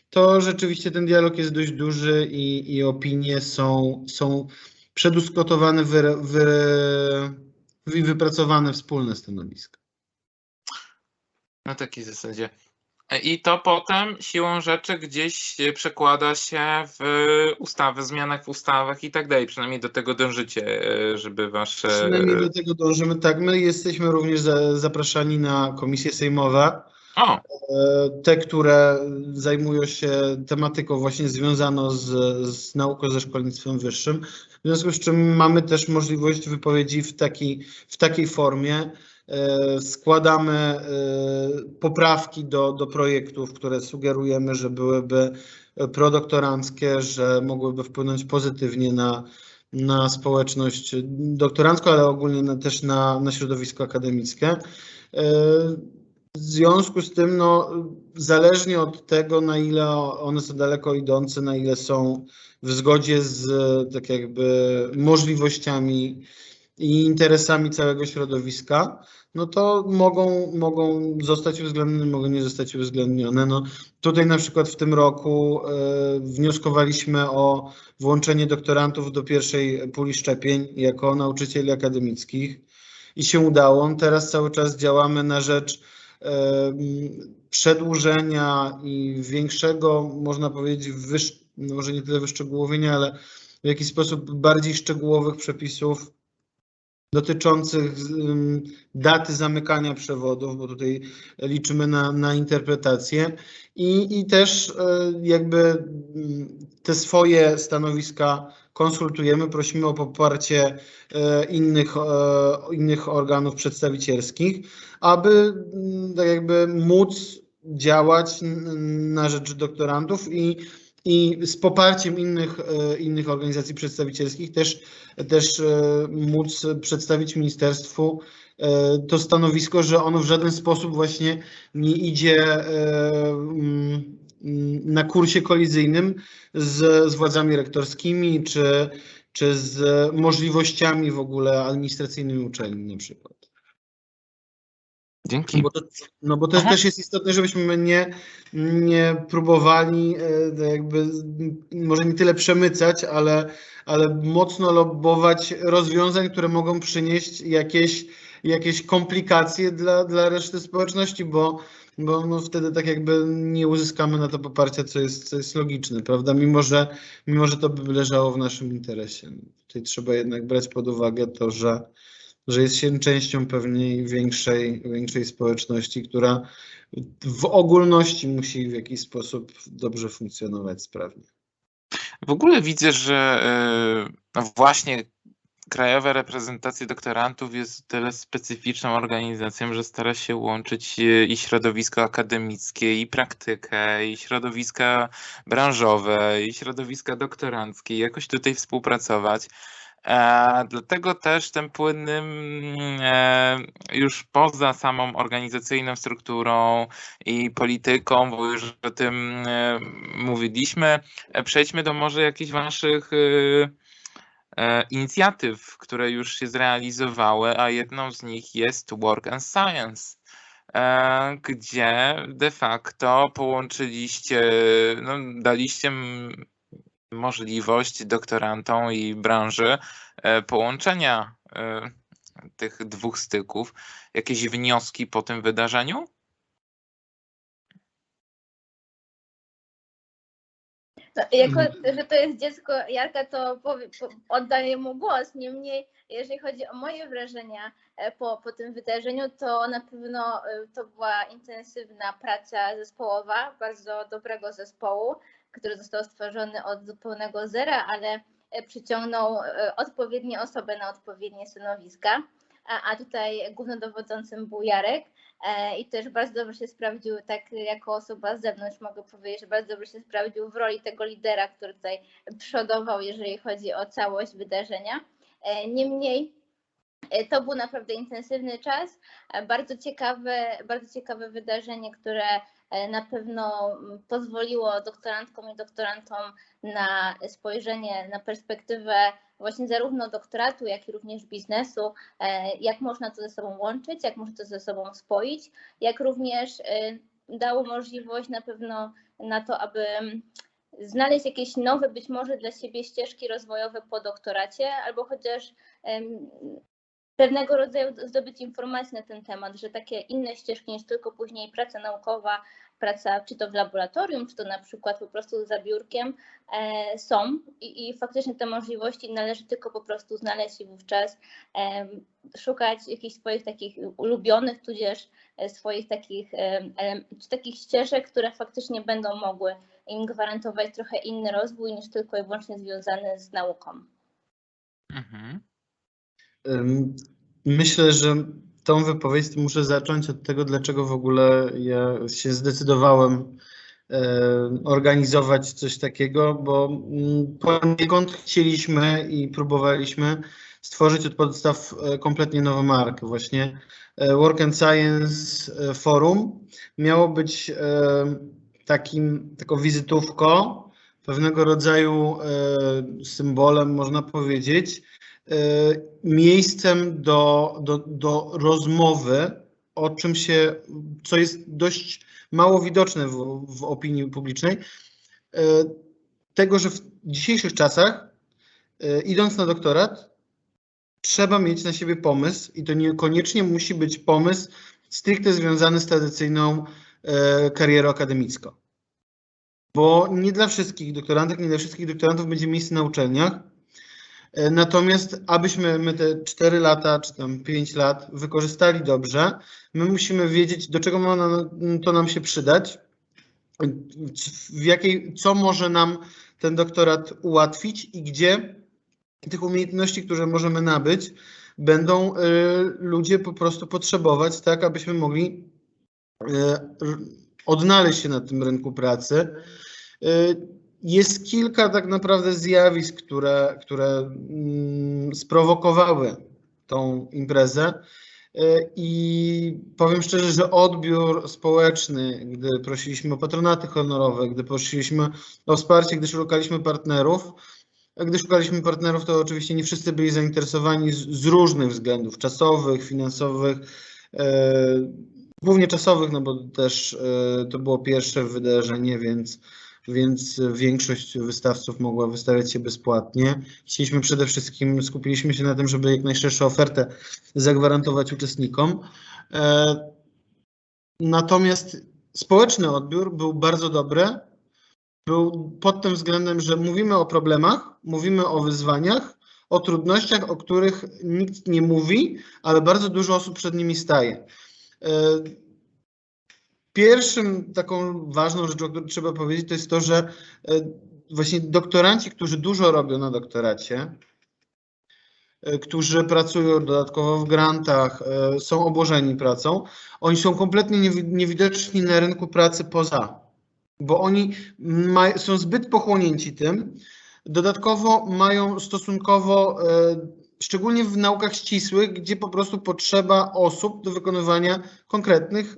to rzeczywiście ten dialog jest dość duży i, i opinie są, są przedyskutowane, wyre, i wypracowane wspólne stanowiska.
Na takiej zasadzie. I to potem siłą rzeczy gdzieś przekłada się w ustawy, zmianach w ustawach i tak dalej. Przynajmniej do tego dążycie, żeby wasze.
Przynajmniej do tego dążymy. Tak, my jesteśmy również za, zapraszani na komisje sejmowe.
O,
E, te, które zajmują się tematyką właśnie związaną z, z nauką, ze szkolnictwem wyższym. W związku z czym mamy też możliwość wypowiedzi w, taki, w takiej formie. E, Składamy e, poprawki do, do projektów, które sugerujemy, że byłyby prodoktoranckie, że mogłyby wpłynąć pozytywnie na, na społeczność doktorancką, ale ogólnie na, też na, na środowisko akademickie. W związku z tym, no, zależnie od tego, na ile one są daleko idące, na ile są w zgodzie z tak jakby możliwościami i interesami całego środowiska, no to mogą, mogą zostać uwzględnione, mogą nie zostać uwzględnione. No, tutaj na przykład w tym roku e, wnioskowaliśmy o włączenie doktorantów do pierwszej puli szczepień jako nauczycieli akademickich i się udało. Teraz cały czas działamy na rzecz przedłużenia i większego, można powiedzieć, wyż, no może nie tyle wyszczegółowienia, ale w jakiś sposób bardziej szczegółowych przepisów dotyczących daty zamykania przewodów, bo tutaj liczymy na, na interpretację. I, i też e, jakby mm, te swoje stanowiska konsultujemy, prosimy o poparcie e, innych, e, innych organów przedstawicielskich, aby mm, tak jakby móc działać na rzecz doktorantów i, i z poparciem innych, e, innych organizacji przedstawicielskich też, też móc przedstawić ministerstwu to stanowisko, że ono w żaden sposób właśnie nie idzie na kursie kolizyjnym z, z władzami rektorskimi czy, czy z możliwościami w ogóle administracyjnymi uczelni na przykład.
Dzięki.
Bo to, no bo to też jest istotne, żebyśmy nie, nie próbowali e, tak jakby może nie tyle przemycać, ale, ale mocno lobbować rozwiązań, które mogą przynieść jakieś, jakieś komplikacje dla, dla reszty społeczności, bo, bo no wtedy tak jakby nie uzyskamy na to poparcia, co jest, co jest logiczne, prawda? Mimo że, mimo, że to by leżało w naszym interesie. Tutaj trzeba jednak brać pod uwagę to, że że jest się częścią pewnej większej, większej społeczności, która w ogólności musi w jakiś sposób dobrze funkcjonować sprawnie.
W ogóle widzę, że e, właśnie Krajowa Reprezentacja Doktorantów jest tyle specyficzną organizacją, że stara się łączyć e, i środowisko akademickie, i praktykę, i środowiska branżowe, i środowiska doktoranckie, jakoś tutaj współpracować. E, dlatego też tym płynnym e, już poza samą organizacyjną strukturą i polityką, bo już o tym e, mówiliśmy, e, przejdźmy do może jakichś waszych e, inicjatyw, które już się zrealizowały, a jedną z nich jest Work and Science. e, Gdzie de facto połączyliście, no, daliście możliwość doktorantom i branży e, połączenia e, tych dwóch styków. Jakieś wnioski po tym wydarzeniu?
Jako, że to jest dziecko Jarka, to powie, po, oddaję mu głos. Niemniej, jeżeli chodzi o moje wrażenia e, po, po tym wydarzeniu, to na pewno e, to była intensywna praca zespołowa, bardzo dobrego zespołu, który został stworzony od zupełnego zera, ale e, przyciągnął odpowiednie osoby na odpowiednie stanowiska. A, a tutaj głównodowodzącym był Jarek. E, i też bardzo dobrze się sprawdził, tak jako osoba z zewnątrz mogę powiedzieć, że bardzo dobrze się sprawdził w roli tego lidera, który tutaj przodował, jeżeli chodzi o całość wydarzenia. E, Niemniej e, to był naprawdę intensywny czas, bardzo ciekawe, bardzo ciekawe wydarzenie, które na pewno pozwoliło doktorantkom i doktorantom na spojrzenie na perspektywę właśnie zarówno doktoratu, jak i również biznesu, e, jak można to ze sobą łączyć, jak można to ze sobą spoić, jak również e, dało możliwość na pewno na to, aby mm, znaleźć jakieś nowe, być może dla siebie ścieżki rozwojowe po doktoracie, albo chociaż pewnego rodzaju zdobyć informacji na ten temat, że takie inne ścieżki niż tylko później praca naukowa, praca czy to w laboratorium, czy to na przykład po prostu za biurkiem e, są i, i faktycznie te możliwości należy tylko po prostu znaleźć i wówczas szukać jakichś swoich takich ulubionych, tudzież e, swoich takich, elem- czy takich ścieżek, które faktycznie będą mogły im gwarantować trochę inny rozwój niż tylko i wyłącznie związany z nauką.
Mhm.
Myślę, że tą wypowiedź muszę zacząć od tego, dlaczego w ogóle ja się zdecydowałem e, organizować coś takiego, bo mm, poniekąd chcieliśmy i próbowaliśmy stworzyć od podstaw e, kompletnie nową markę. Właśnie e, Work and Science Forum miało być takim, taką wizytówką, pewnego rodzaju symbolem, można powiedzieć, miejscem do, do, do rozmowy o czym się, co jest dość mało widoczne w, w opinii publicznej, e, tego, że w dzisiejszych czasach, e, idąc na doktorat, trzeba mieć na siebie pomysł i to niekoniecznie musi być pomysł stricte związany z tradycyjną e, karierą akademicką. Bo nie dla wszystkich doktorantek, nie dla wszystkich doktorantów będzie miejsce na uczelniach. E, Natomiast abyśmy my te 4 lata czy tam 5 lat wykorzystali dobrze, my musimy wiedzieć, do czego ma to nam się przydać, w jakiej, co może nam ten doktorat ułatwić i gdzie tych umiejętności, które możemy nabyć, będą y, ludzie po prostu potrzebować, tak, abyśmy mogli r- odnaleźć się na tym rynku pracy. Jest kilka tak naprawdę zjawisk, które, które mm, sprowokowały tą imprezę. Y, I powiem szczerze, że odbiór społeczny, gdy prosiliśmy o patronaty honorowe, gdy prosiliśmy o wsparcie, gdy szukaliśmy partnerów, gdy szukaliśmy partnerów, to oczywiście nie wszyscy byli zainteresowani z, z różnych względów czasowych, finansowych, e, głównie czasowych, no bo też e, to było pierwsze wydarzenie, więc, więc większość wystawców mogła wystawiać się bezpłatnie. Chcieliśmy przede wszystkim, skupiliśmy się na tym, żeby jak najszerszą ofertę zagwarantować uczestnikom. E, natomiast społeczny odbiór był bardzo dobry był pod tym względem, że mówimy o problemach, mówimy o wyzwaniach, o trudnościach, o których nikt nie mówi, ale bardzo dużo osób przed nimi staje. Pierwszym taką ważną rzeczą, o której trzeba powiedzieć, to jest to, że e, właśnie doktoranci, którzy dużo robią na doktoracie, e, którzy pracują dodatkowo w grantach, e, są obłożeni pracą, oni są kompletnie niewi- niewidoczni na rynku pracy poza bo oni są zbyt pochłonięci tym. Dodatkowo mają stosunkowo, szczególnie w naukach ścisłych, gdzie po prostu potrzeba osób do wykonywania konkretnych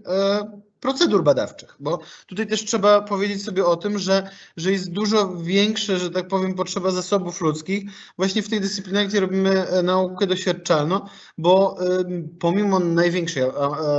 procedur badawczych, bo tutaj też trzeba powiedzieć sobie o tym, że, że jest dużo większe, że tak powiem, potrzeba zasobów ludzkich właśnie w tej dyscyplinie, gdzie robimy e, naukę doświadczalną, bo pomimo największej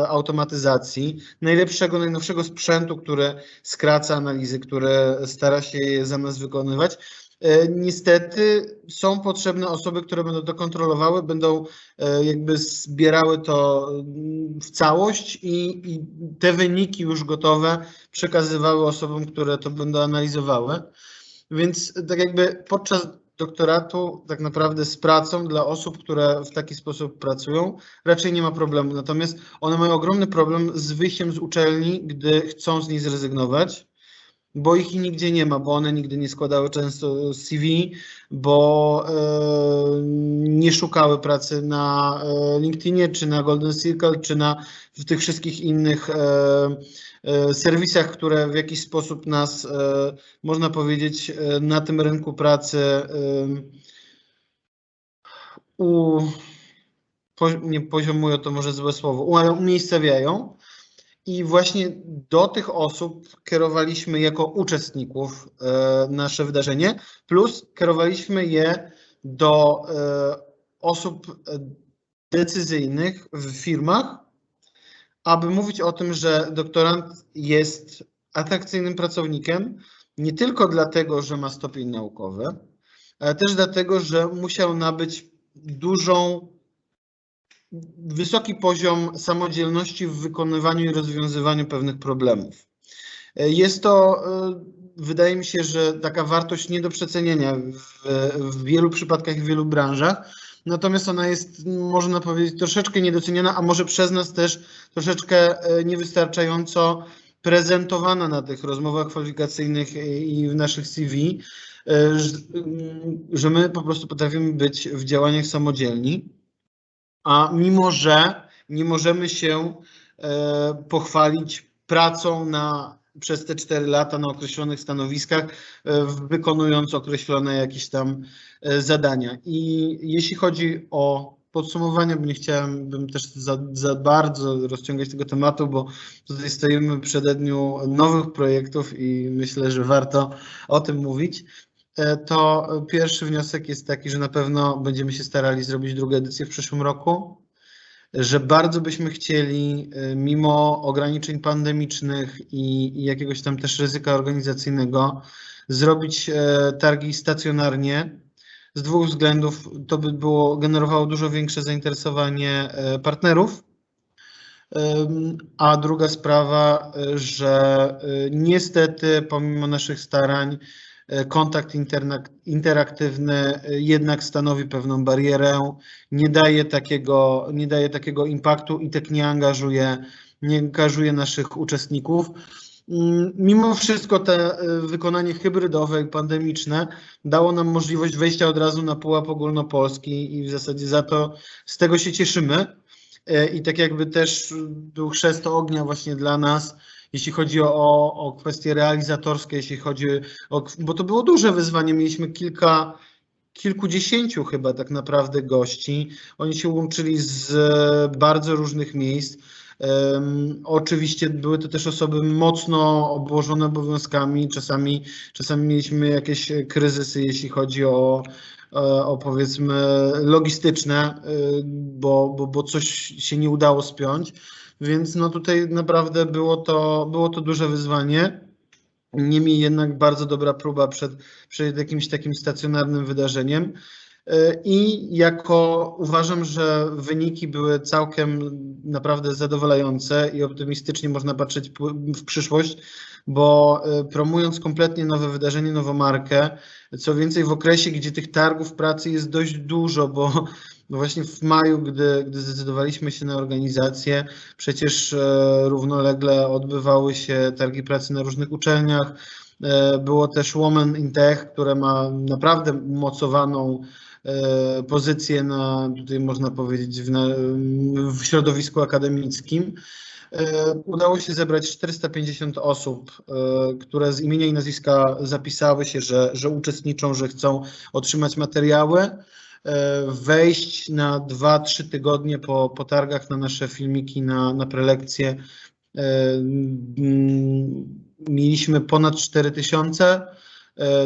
automatyzacji, najlepszego, najnowszego sprzętu, który skraca analizy, które stara się je za nas wykonywać. E, Niestety są potrzebne osoby, które będą to kontrolowały, będą e, jakby zbierały to mm, w całość i, i te wyniki już gotowe przekazywały osobom, które to będą analizowały. Więc tak jakby podczas doktoratu tak naprawdę z pracą dla osób, które w taki sposób pracują, raczej nie ma problemu. Natomiast one mają ogromny problem z wyjściem z uczelni, gdy chcą z niej zrezygnować, bo ich nigdzie nie ma, bo one nigdy nie składały często CV, bo e, nie szukały pracy na e, LinkedInie, czy na Golden Circle, czy na w tych wszystkich innych e, e, serwisach, które w jakiś sposób nas, e, można powiedzieć, e, na tym rynku pracy u, po, nie poziomują, to może złe słowo, umiejscowiają. I właśnie do tych osób kierowaliśmy jako uczestników e, nasze wydarzenie, plus kierowaliśmy je do e, osób decyzyjnych w firmach, aby mówić o tym, że doktorant jest atrakcyjnym pracownikiem nie tylko dlatego, że ma stopień naukowy, ale też dlatego, że musiał nabyć dużą wysoki poziom samodzielności w wykonywaniu i rozwiązywaniu pewnych problemów. E, Jest to, e, wydaje mi się, że taka wartość nie do przecenienia w, w wielu przypadkach i w wielu branżach. Natomiast ona jest, można powiedzieć, troszeczkę niedoceniana, a może przez nas też troszeczkę e, niewystarczająco prezentowana na tych rozmowach kwalifikacyjnych i w naszych CV, że my po prostu potrafimy być w działaniach samodzielni a mimo że nie możemy się e, pochwalić pracą na, przez te 4 lata na określonych stanowiskach, e, wykonując określone jakieś tam e, zadania. I jeśli chodzi o podsumowanie, bo nie chciałem też za, za bardzo rozciągać tego tematu, bo tutaj stoimy przed dniu nowych projektów i myślę, że warto o tym mówić. E, To pierwszy wniosek jest taki, że na pewno będziemy się starali zrobić drugą edycję w przyszłym roku, że bardzo byśmy chcieli, e, mimo ograniczeń pandemicznych i, i jakiegoś tam też ryzyka organizacyjnego, zrobić e, targi stacjonarnie. Z dwóch względów to by było generowało dużo większe zainteresowanie partnerów. A druga sprawa, że niestety pomimo naszych starań kontakt interna- interaktywny e, jednak stanowi pewną barierę, nie daje takiego, nie daje takiego impaktu i tak nie angażuje, nie angażuje naszych uczestników. Mm, Mimo wszystko to wykonanie hybrydowe i pandemiczne dało nam możliwość wejścia od razu na pułap ogólnopolski i w zasadzie za to z tego się cieszymy. E, I tak jakby też był chrzest ognia właśnie dla nas, jeśli chodzi o, o kwestie realizatorskie, jeśli chodzi o, bo to było duże wyzwanie, mieliśmy kilka, kilkudziesięciu chyba tak naprawdę gości. Oni się łączyli z e, bardzo różnych miejsc. Um, oczywiście były to też osoby mocno obłożone obowiązkami. Czasami, czasami mieliśmy jakieś kryzysy, jeśli chodzi o, e, o powiedzmy logistyczne, e, bo, bo, bo coś się nie udało spiąć. Więc no tutaj naprawdę było to, było to duże wyzwanie. Niemniej jednak bardzo dobra próba przed, przed jakimś takim stacjonarnym wydarzeniem. I jako uważam, że wyniki były całkiem naprawdę zadowalające i optymistycznie można patrzeć w przyszłość, bo e, promując kompletnie nowe wydarzenie, nową markę, co więcej w okresie, gdzie tych targów pracy jest dość dużo, bo bo właśnie w maju, gdy, gdy zdecydowaliśmy się na organizację, przecież e, równolegle odbywały się targi pracy na różnych uczelniach. E, było też Women in Tech, które ma naprawdę umocowaną e, pozycję na, tutaj można powiedzieć, w, na, w środowisku akademickim. Udało się zebrać 450 osób, które z imienia i nazwiska zapisały się, że, że uczestniczą, że chcą otrzymać materiały. E, wejść na 2-3 tygodnie po, po targach na nasze filmiki, na, na prelekcje. E, mm, mieliśmy ponad 4000.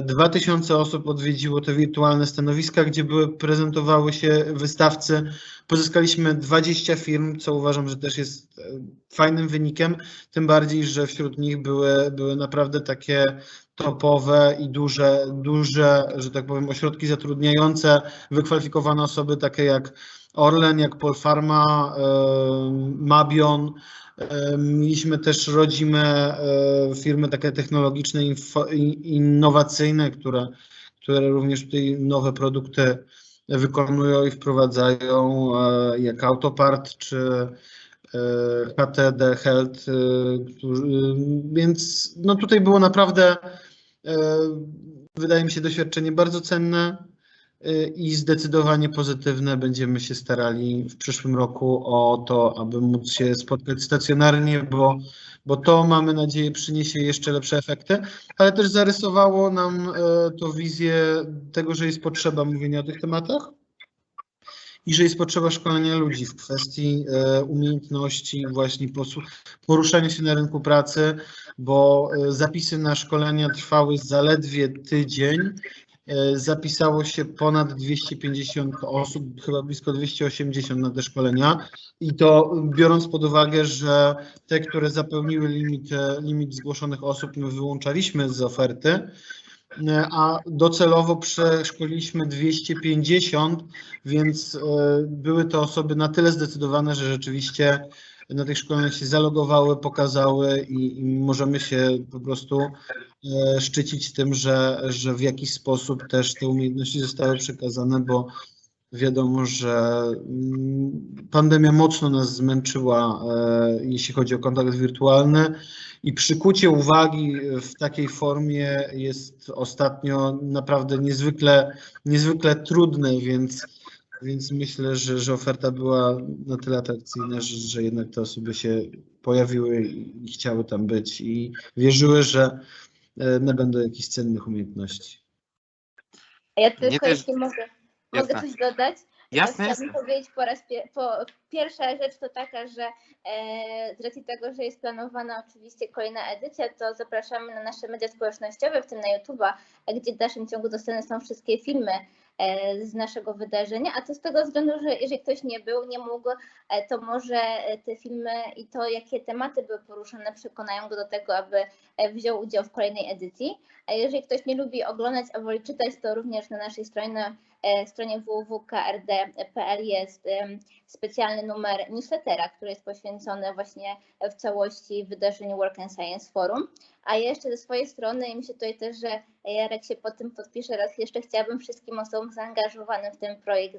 2000 e, osób odwiedziło te wirtualne stanowiska, gdzie były, prezentowały się wystawcy. Pozyskaliśmy 20 firm, co uważam, że też jest fajnym wynikiem, tym bardziej, że wśród nich były, były naprawdę takie topowe i duże, duże, że tak powiem, ośrodki zatrudniające wykwalifikowane osoby takie jak Orlen, jak Polfarma, Mabion. Mieliśmy też rodzime firmy takie technologiczne, innowacyjne, które, które również tutaj nowe produkty wykonują i wprowadzają, e, jak Autopart czy HTD Health, e, więc no tutaj było naprawdę wydaje mi się doświadczenie bardzo cenne i zdecydowanie pozytywne. Będziemy się starali w przyszłym roku o to, aby móc się spotkać stacjonarnie, bo, bo to mamy nadzieję przyniesie jeszcze lepsze efekty, ale też zarysowało nam to wizję tego, że jest potrzeba mówienia o tych tematach i że jest potrzeba szkolenia ludzi w kwestii e, umiejętności właśnie poruszania się na rynku pracy, bo e, zapisy na szkolenia trwały zaledwie tydzień. E, zapisało się ponad 250 osób, chyba blisko 280 na te szkolenia. I to biorąc pod uwagę, że te, które zapełniły limit, limit zgłoszonych osób, my wyłączaliśmy z oferty, a docelowo przeszkoliliśmy 250, więc e, były to osoby na tyle zdecydowane, że rzeczywiście na tych szkoleniach się zalogowały, pokazały i, i możemy się po prostu e, szczycić tym, że, że w jakiś sposób też te umiejętności zostały przekazane, bo wiadomo, że mm, pandemia mocno nas zmęczyła, e, jeśli chodzi o kontakt wirtualny i przykucie uwagi w takiej formie jest ostatnio naprawdę niezwykle, niezwykle trudne, więc, więc myślę, że, że oferta była na tyle atrakcyjna, że, że jednak te osoby się pojawiły i chciały tam być i wierzyły, że e, nabędą jakichś cennych umiejętności.
Ja tylko, jeśli mogę, mogę coś dodać.
Jasne,
Chciałabym powiedzieć po raz pie, po, pierwsza rzecz to taka, że e, z racji tego, że jest planowana oczywiście kolejna edycja, to zapraszamy na nasze media społecznościowe, w tym na YouTube'a, gdzie w dalszym ciągu dostępne są wszystkie filmy e, z naszego wydarzenia, a to z tego względu, że jeżeli ktoś nie był, nie mógł, e, to może te filmy i to, jakie tematy były poruszane, przekonają go do tego, aby e, wziął udział w kolejnej edycji. A jeżeli ktoś nie lubi oglądać, a woli czytać, to również na naszej stronie e, stronie www.krd.pl jest em, specjalny numer newslettera, który jest poświęcony właśnie w całości wydarzeniu Work and Science Forum. A jeszcze ze swojej strony, i myślę tutaj też, że Jarek się po tym podpisze raz jeszcze, chciałabym wszystkim osobom zaangażowanym w ten projekt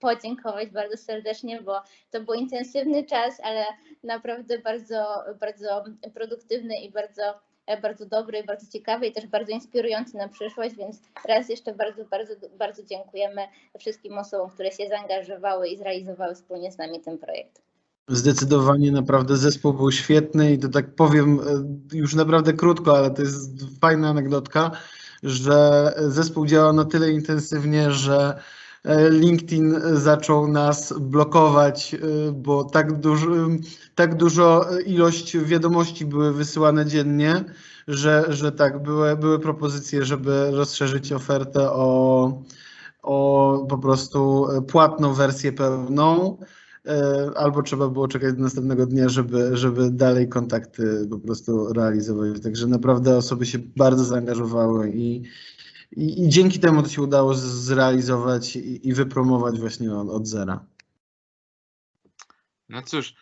podziękować bardzo serdecznie, bo to był intensywny czas, ale naprawdę bardzo, bardzo produktywny i bardzo, e, bardzo dobry, bardzo ciekawy i też bardzo inspirujący na przyszłość, więc raz jeszcze bardzo, bardzo, bardzo dziękujemy wszystkim osobom, które się zaangażowały i zrealizowały wspólnie z nami ten projekt.
Zdecydowanie naprawdę zespół był świetny i to tak powiem e, już naprawdę krótko, ale to jest fajna anegdotka, że zespół działa na tyle intensywnie, że LinkedIn zaczął nas blokować, e, bo tak dużo, tak dużo ilość wiadomości były wysyłane dziennie, że, że tak, były, były propozycje, żeby rozszerzyć ofertę o, o po prostu płatną wersję pełną. E, albo trzeba było czekać do następnego dnia, żeby, żeby dalej kontakty po prostu realizować. Także naprawdę osoby się bardzo zaangażowały i, i, i dzięki temu to się udało zrealizować i, i wypromować właśnie od, od zera.
No cóż,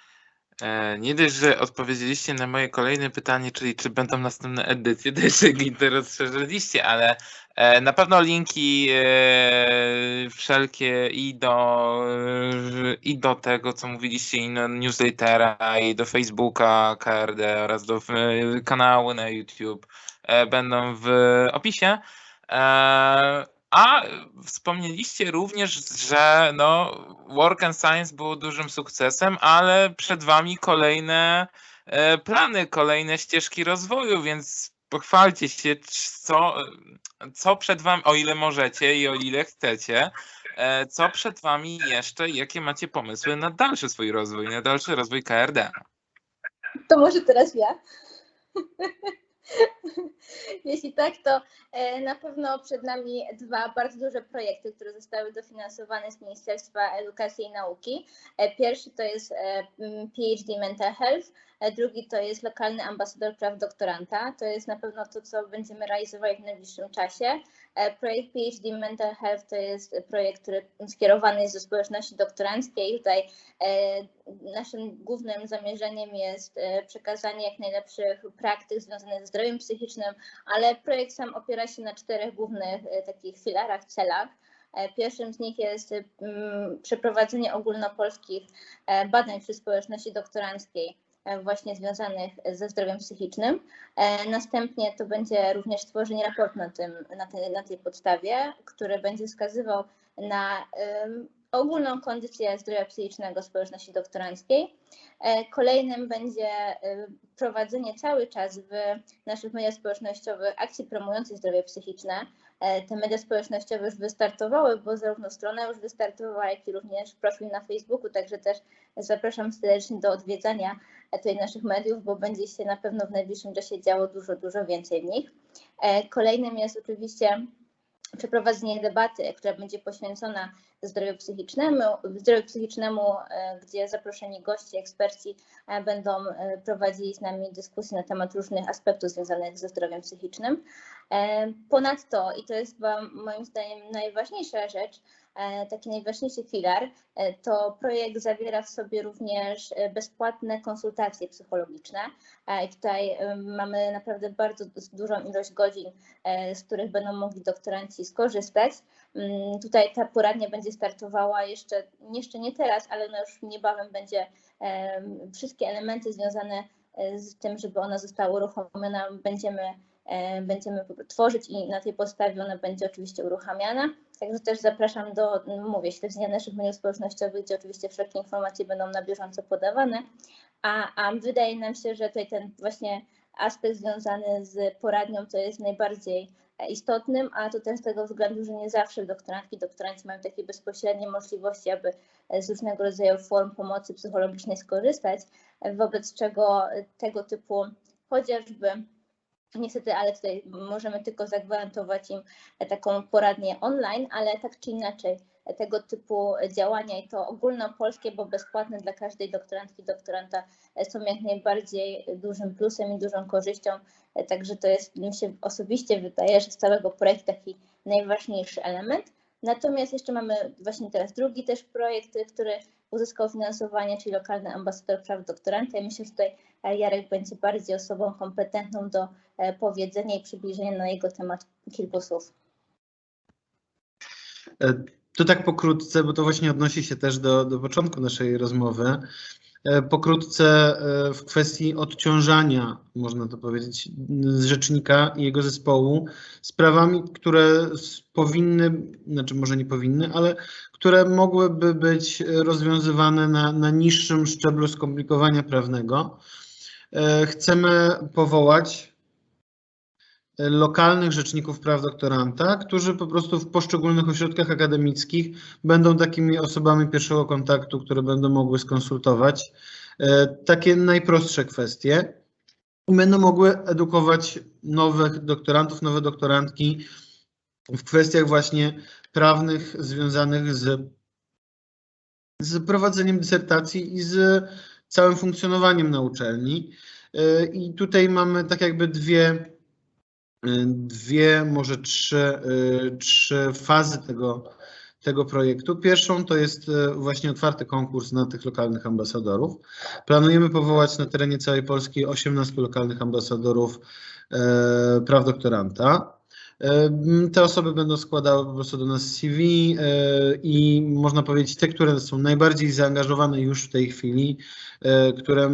e, nie dość, że odpowiedzieliście na moje kolejne pytanie, czyli czy będą następne edycje, to jeszcze rozszerzyliście, ale e, na pewno linki e, wszelkie i do, i do tego, co mówiliście, i do newslettera, i do Facebooka KRD oraz do kanału na YouTube będą w opisie. E, a wspomnieliście również, że no, Work and Science było dużym sukcesem, ale przed Wami kolejne e, plany, kolejne ścieżki rozwoju, więc pochwalcie się, co, co przed Wami, o ile możecie i o ile chcecie, e, co przed Wami jeszcze jakie macie pomysły na dalszy swój rozwój, na dalszy rozwój KRD.
To może teraz ja. Jeśli tak, to e, na pewno przed nami dwa bardzo duże projekty, które zostały dofinansowane z Ministerstwa Edukacji i Nauki. E, Pierwszy to jest e, PhD Mental Health, drugi to jest lokalny ambasador praw doktoranta. To jest na pewno to, co będziemy realizowali w najbliższym czasie. Projekt PhD Mental Health to jest projekt, który skierowany jest do społeczności doktoranckiej. Tutaj naszym głównym zamierzeniem jest e, przekazanie jak najlepszych praktyk związanych ze zdrowiem psychicznym, ale projekt sam opiera się na czterech głównych e, takich filarach, celach. E, Pierwszym z nich jest przeprowadzenie ogólnopolskich badań przy społeczności doktoranckiej właśnie związanych ze zdrowiem psychicznym. Następnie to będzie również stworzenie raportu na, tym, na, tej, na tej podstawie, który będzie wskazywał na ogólną kondycję zdrowia psychicznego społeczności doktoranckiej. E, Kolejnym będzie e, prowadzenie cały czas w naszych mediach społecznościowych akcji promujących zdrowie psychiczne. E, Te media społecznościowe już wystartowały, bo zarówno strona już wystartowała, jak i również profil na Facebooku, także też zapraszam serdecznie do odwiedzania tutaj naszych mediów, bo będzie się na pewno w najbliższym czasie działo dużo, dużo więcej w nich. Kolejnym jest oczywiście przeprowadzenie debaty, która będzie poświęcona zdrowiu psychicznemu, zdrowiu psychicznemu, e, gdzie zaproszeni goście, eksperci e, będą e, prowadzili z nami dyskusje na temat różnych aspektów związanych ze zdrowiem psychicznym. Ponadto, i to jest moim zdaniem najważniejsza rzecz, taki najważniejszy filar, to projekt zawiera w sobie również bezpłatne konsultacje psychologiczne. I tutaj mamy naprawdę bardzo dużą ilość godzin z których będą mogli doktoranci skorzystać. Mm, Tutaj ta poradnia będzie startowała jeszcze, jeszcze nie teraz, ale no już niebawem będzie wszystkie elementy związane e, z tym, żeby ona została uruchomiona, będziemy, e, będziemy tworzyć i na tej podstawie ona będzie oczywiście uruchamiana. Także też zapraszam do, mm, mówię, śledzenia naszych mediów społecznościowych, gdzie oczywiście wszelkie informacje będą na bieżąco podawane. A, a wydaje nam się, że tutaj ten właśnie aspekt związany z poradnią to jest najbardziej istotnym, a to też z tego względu, że nie zawsze doktorantki doktoranci mają takie bezpośrednie możliwości, aby z różnego rodzaju form pomocy psychologicznej skorzystać, wobec czego tego typu chociażby Niestety, ale tutaj możemy tylko zagwarantować im taką poradnię online, ale tak czy inaczej tego typu działania i to ogólnopolskie, bo bezpłatne dla każdej doktorantki, doktoranta e, są jak najbardziej dużym plusem i dużą korzyścią. E, Także to jest, mi się osobiście wydaje, że z całego projektu taki najważniejszy element. Natomiast jeszcze mamy właśnie teraz drugi też projekt, który uzyskał finansowanie, czyli lokalny ambasador praw doktoranta. I myślę, że tutaj e, Jarek będzie bardziej osobą kompetentną do e, powiedzenia i przybliżenia na jego temat kilku słów.
E, to tak pokrótce, bo to właśnie odnosi się też do, do początku naszej rozmowy. Pokrótce w kwestii odciążania, można to powiedzieć, rzecznika i jego zespołu sprawami, które powinny, znaczy może nie powinny, ale które mogłyby być rozwiązywane na, na niższym szczeblu skomplikowania prawnego. E, chcemy powołać lokalnych rzeczników praw doktoranta, którzy po prostu w poszczególnych ośrodkach akademickich będą takimi osobami pierwszego kontaktu, które będą mogły skonsultować e, takie najprostsze kwestie i będą mogły edukować nowych doktorantów, nowe doktorantki w kwestiach właśnie prawnych związanych z, z prowadzeniem dysertacji i z całym funkcjonowaniem na uczelni. E, I tutaj mamy tak jakby dwie, dwie może trzy, e, trzy fazy tego, tego projektu. Pierwszą to jest właśnie otwarty konkurs na tych lokalnych ambasadorów. Planujemy powołać na terenie całej Polski 18 lokalnych ambasadorów praw doktoranta. Te osoby będą składały po prostu do nas CV e, i można powiedzieć te, które są najbardziej zaangażowane już w tej chwili, e, które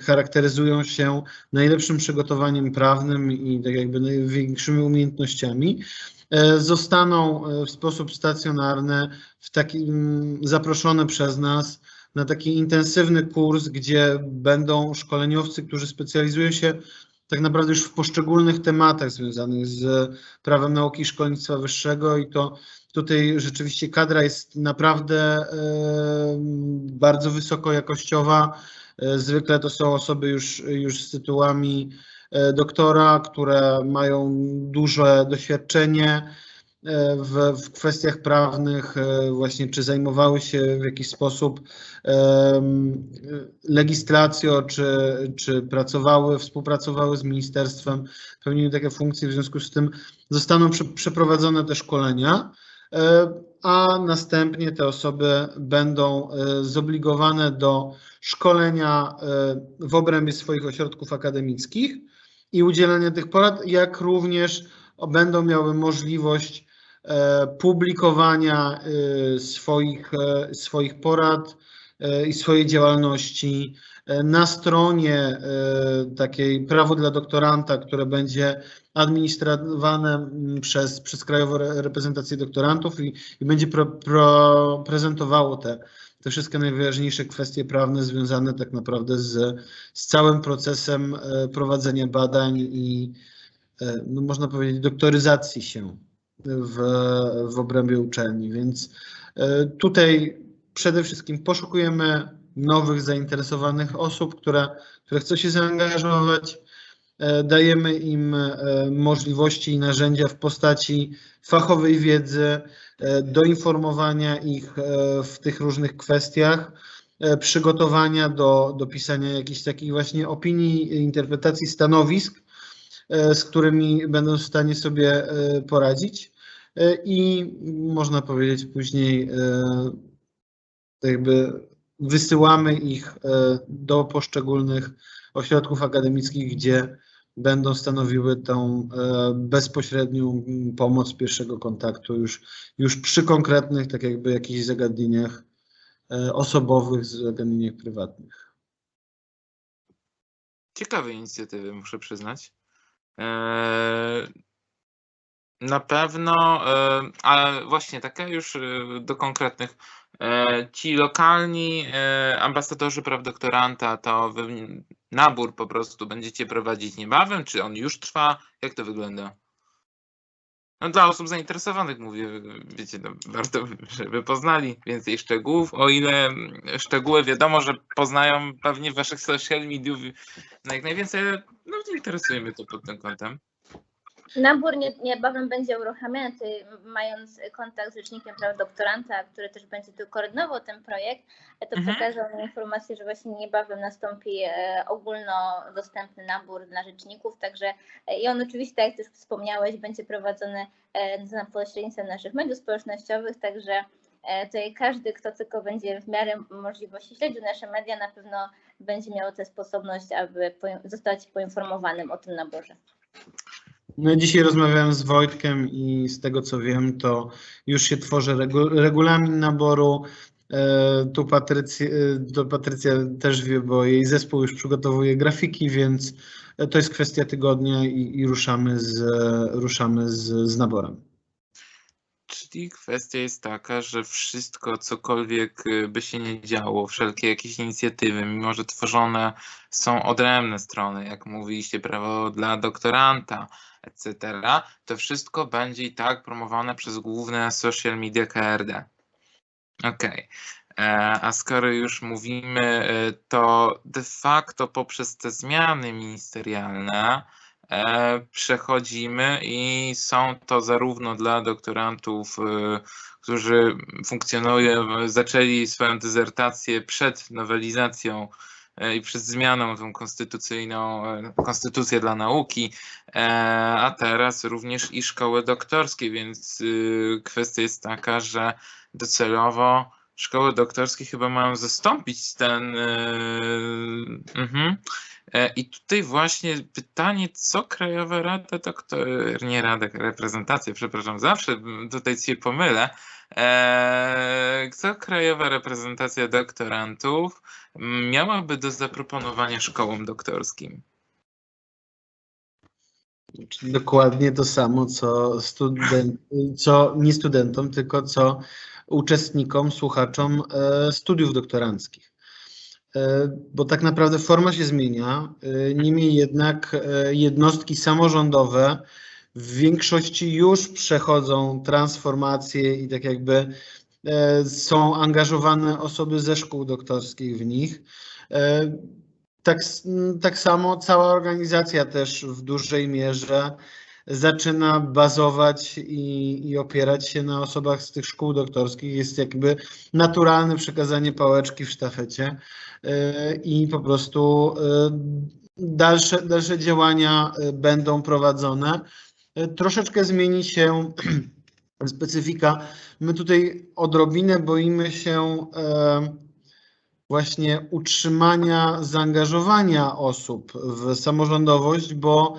charakteryzują się najlepszym przygotowaniem prawnym i tak jakby największymi umiejętnościami, e, zostaną w sposób stacjonarny w takim zaproszone przez nas na taki intensywny kurs, gdzie będą szkoleniowcy, którzy specjalizują się tak naprawdę już w poszczególnych tematach związanych z prawem nauki i szkolnictwa wyższego i to tutaj rzeczywiście kadra jest naprawdę bardzo wysokojakościowa. E, zwykle to są osoby już, już z tytułami e, doktora, które mają duże doświadczenie w, w kwestiach prawnych, e, właśnie czy zajmowały się w jakiś sposób legislacją, czy, czy pracowały, współpracowały z ministerstwem, pełniły takie funkcje, w związku z tym zostaną przeprowadzone te szkolenia, e, a następnie te osoby będą zobligowane do szkolenia w obrębie swoich ośrodków akademickich i udzielania tych porad, jak również będą miały możliwość E, publikowania e, swoich, e, swoich porad i swojej działalności na stronie takiej prawo dla doktoranta, które będzie administrowane przez, przez Krajową Reprezentację Doktorantów i, i będzie pro, pro, prezentowało te, te wszystkie najważniejsze kwestie prawne związane tak naprawdę z, z całym procesem prowadzenia badań i no można powiedzieć doktoryzacji się w, w obrębie uczelni. Więc e, tutaj przede wszystkim poszukujemy nowych zainteresowanych osób, które, które chcą się zaangażować. E, dajemy im e, możliwości i narzędzia w postaci fachowej wiedzy, do informowania ich w tych różnych kwestiach, przygotowania do, do pisania jakichś takich właśnie opinii, interpretacji stanowisk, z którymi będą w stanie sobie poradzić. E, i można powiedzieć później e, jakby wysyłamy ich e, do poszczególnych ośrodków akademickich, gdzie będą stanowiły tą bezpośrednią pomoc pierwszego kontaktu już, już przy konkretnych, tak jakby jakichś zagadnieniach osobowych, zagadnieniach prywatnych.
Ciekawe inicjatywy, muszę przyznać. Na pewno, e, ale właśnie takie już e, do konkretnych. E, ci lokalni ambasadorzy praw doktoranta, to nabór po prostu będziecie prowadzić niebawem, czy on już trwa? Jak to wygląda? No dla osób zainteresowanych mówię, wiecie, no, warto, żeby poznali więcej szczegółów, o ile szczegóły wiadomo, że poznają pewnie waszych social mediów, no jak najwięcej, no interesuje mnie to pod tym kątem.
Nabór nie, niebawem będzie uruchamiany, mając kontakt z Rzecznikiem Praw Doktoranta, który też będzie tu koordynował ten projekt, e, to
Mhm.
przekazał mi informację, że właśnie niebawem nastąpi e, ogólnodostępny nabór dla rzeczników, także e, i on oczywiście, tak jak też wspomniałeś, będzie prowadzony za pośrednictwem naszych mediów społecznościowych, także tutaj każdy, kto tylko będzie w miarę możliwości śledził nasze media, na pewno będzie miał tę sposobność, aby zostać poinformowanym o tym naborze.
No, dzisiaj rozmawiałem z Wojtkiem i z tego co wiem, to już się tworzy regu, regulamin naboru. E, tu Patrycja, to Patrycja też wie, bo jej zespół już przygotowuje grafiki, więc e, to jest kwestia tygodnia i, i ruszamy, z, ruszamy z, z naborem.
Czyli kwestia jest taka, że wszystko, cokolwiek y, by się nie działo, wszelkie jakieś inicjatywy, mimo że tworzone są odrębne strony, jak mówiliście, prawo dla doktoranta, etc., to wszystko będzie i tak promowane przez główne social media KRD. Okej. E, A skoro już mówimy, e, to de facto poprzez te zmiany ministerialne e, przechodzimy i są to zarówno dla doktorantów, którzy funkcjonują, zaczęli swoją dezertację przed nowelizacją i przed zmianą tą konstytucyjną, e, konstytucję dla nauki, e, a teraz również i szkoły doktorskie, więc y, kwestia jest taka, że docelowo szkoły doktorskie chyba mają zastąpić ten. Yy, mhm. E, I tutaj właśnie pytanie, co Krajowa Rada Doktor, nie Rada, reprezentacja, przepraszam, zawsze tutaj się pomylę. E, Co Krajowa Reprezentacja Doktorantów miałaby do zaproponowania szkołom doktorskim?
Czyli dokładnie to samo, co, student, co nie studentom, tylko co uczestnikom, słuchaczom e, studiów doktoranckich. E, Bo tak naprawdę forma się zmienia, e, niemniej jednak e, jednostki samorządowe w większości już przechodzą transformację i tak jakby są angażowane osoby ze szkół doktorskich w nich. Tak, tak samo cała organizacja też w dużej mierze zaczyna bazować i, i opierać się na osobach z tych szkół doktorskich. Jest jakby naturalne przekazanie pałeczki w sztafecie e, i po prostu e, dalsze, dalsze działania e, będą prowadzone. Troszeczkę zmieni się specyfika. My tutaj odrobinę boimy się właśnie utrzymania zaangażowania osób w samorządowość, bo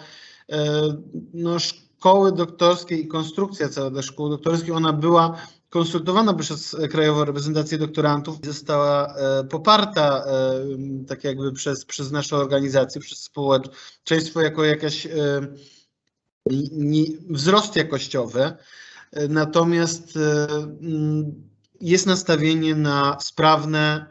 no, szkoły doktorskie i konstrukcja cała tych szkół doktorskich, ona była konsultowana przez Krajową Reprezentację Doktorantów i została e, poparta e, tak jakby przez, przez nasze organizacje, przez społeczeństwo jako jakaś e, wzrost jakościowy. E, Natomiast e, jest nastawienie na sprawne, e,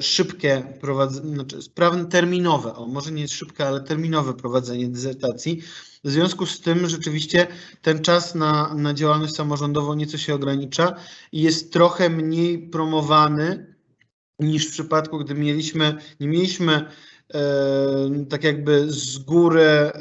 szybkie prowadzenie, znaczy sprawne terminowe, o może nie szybkie, ale terminowe prowadzenie dezertacji. W związku z tym rzeczywiście ten czas na, na działalność samorządową nieco się ogranicza i jest trochę mniej promowany niż w przypadku, gdy mieliśmy, nie mieliśmy e, tak jakby z góry e,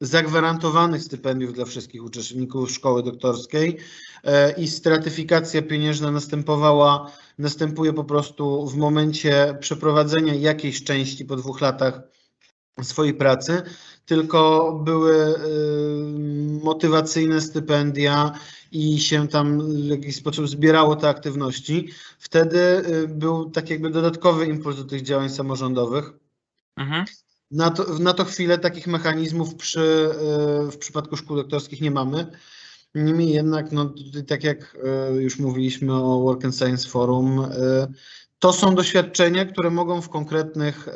zagwarantowanych stypendiów dla wszystkich uczestników szkoły doktorskiej e, i stratyfikacja pieniężna następowała, następuje po prostu w momencie przeprowadzenia jakiejś części po dwóch latach swojej pracy, tylko były e, motywacyjne stypendia i się tam w jakiś sposób zbierało te aktywności. Wtedy e, był tak jakby dodatkowy impuls do tych działań samorządowych.
Mhm.
Na to, na to chwilę takich mechanizmów przy, e, w przypadku szkół doktorskich nie mamy. Niemniej jednak, no, tak jak e, już mówiliśmy o Work and Science Forum, e, to są doświadczenia, które mogą w, konkretnych,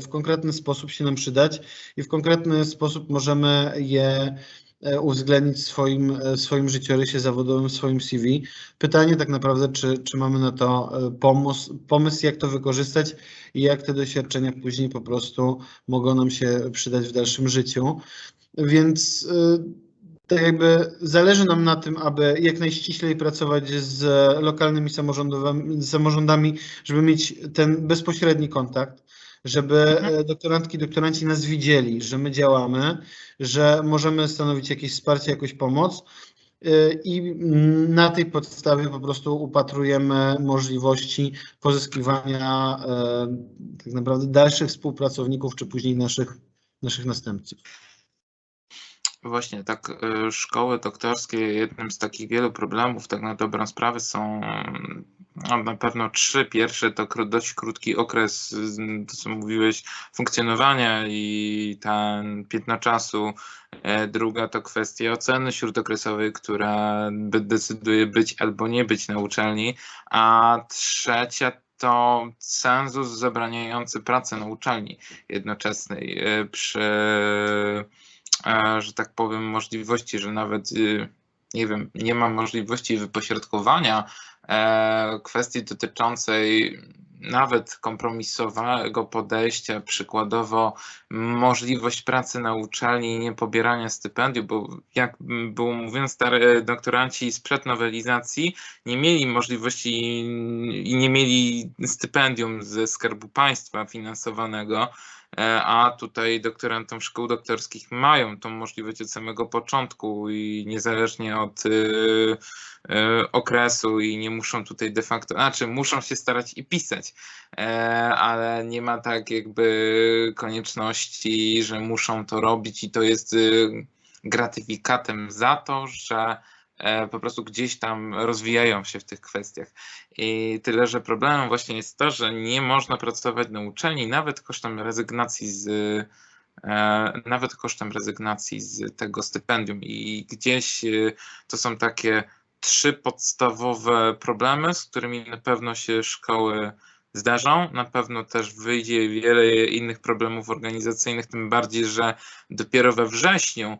w konkretny sposób się nam przydać i w konkretny sposób możemy je uwzględnić w swoim, e, w swoim życiorysie zawodowym, w swoim CV. Pytanie tak naprawdę, czy, czy mamy na to e, pomysł, pomysł, jak to wykorzystać i jak te doświadczenia później po prostu mogą nam się przydać w dalszym życiu. Więc tak jakby zależy nam na tym, aby jak najściślej pracować z lokalnymi samorządami, żeby mieć ten bezpośredni kontakt, żeby
Mhm.
e, doktorantki, doktoranci nas widzieli, że my działamy, że możemy stanowić jakieś wsparcie, jakąś pomoc e, i na tej podstawie po prostu upatrujemy możliwości pozyskiwania e, tak naprawdę dalszych współpracowników, czy później naszych, naszych następców.
Właśnie, tak, szkoły doktorskie, jednym z takich wielu problemów, tak na dobrą sprawę, są na pewno trzy. Pierwsze to dość krótki okres, y, to co mówiłeś, funkcjonowania i ten piętno czasu. E, Druga to kwestia oceny śródokresowej, która decyduje być albo nie być na uczelni. A trzecia to cenzus zabraniający pracy na uczelni jednoczesnej e, przy e, że tak powiem, możliwości, że nawet y, nie wiem, nie ma możliwości wypośrodkowania kwestii dotyczącej nawet kompromisowego podejścia, przykładowo możliwość pracy na uczelni i nie pobierania stypendium, bo jak było stare doktoranci sprzed nowelizacji nie mieli możliwości i nie mieli stypendium ze Skarbu Państwa finansowanego, E, a tutaj doktorantom szkół doktorskich mają tą możliwość od samego początku i niezależnie od y, y, okresu i nie muszą tutaj de facto, znaczy muszą się starać i pisać, e, ale nie ma tak jakby konieczności, że muszą to robić i to jest y, gratyfikatem za to, że e, po prostu gdzieś tam rozwijają się w tych kwestiach. I tyle, że problemem właśnie jest to, że nie można pracować na uczelni nawet kosztem rezygnacji z e, nawet kosztem rezygnacji z tego stypendium. I gdzieś e, to są takie trzy podstawowe problemy, z którymi na pewno się szkoły zdarzą. Na pewno też wyjdzie wiele innych problemów organizacyjnych, tym bardziej, że dopiero we wrześniu e,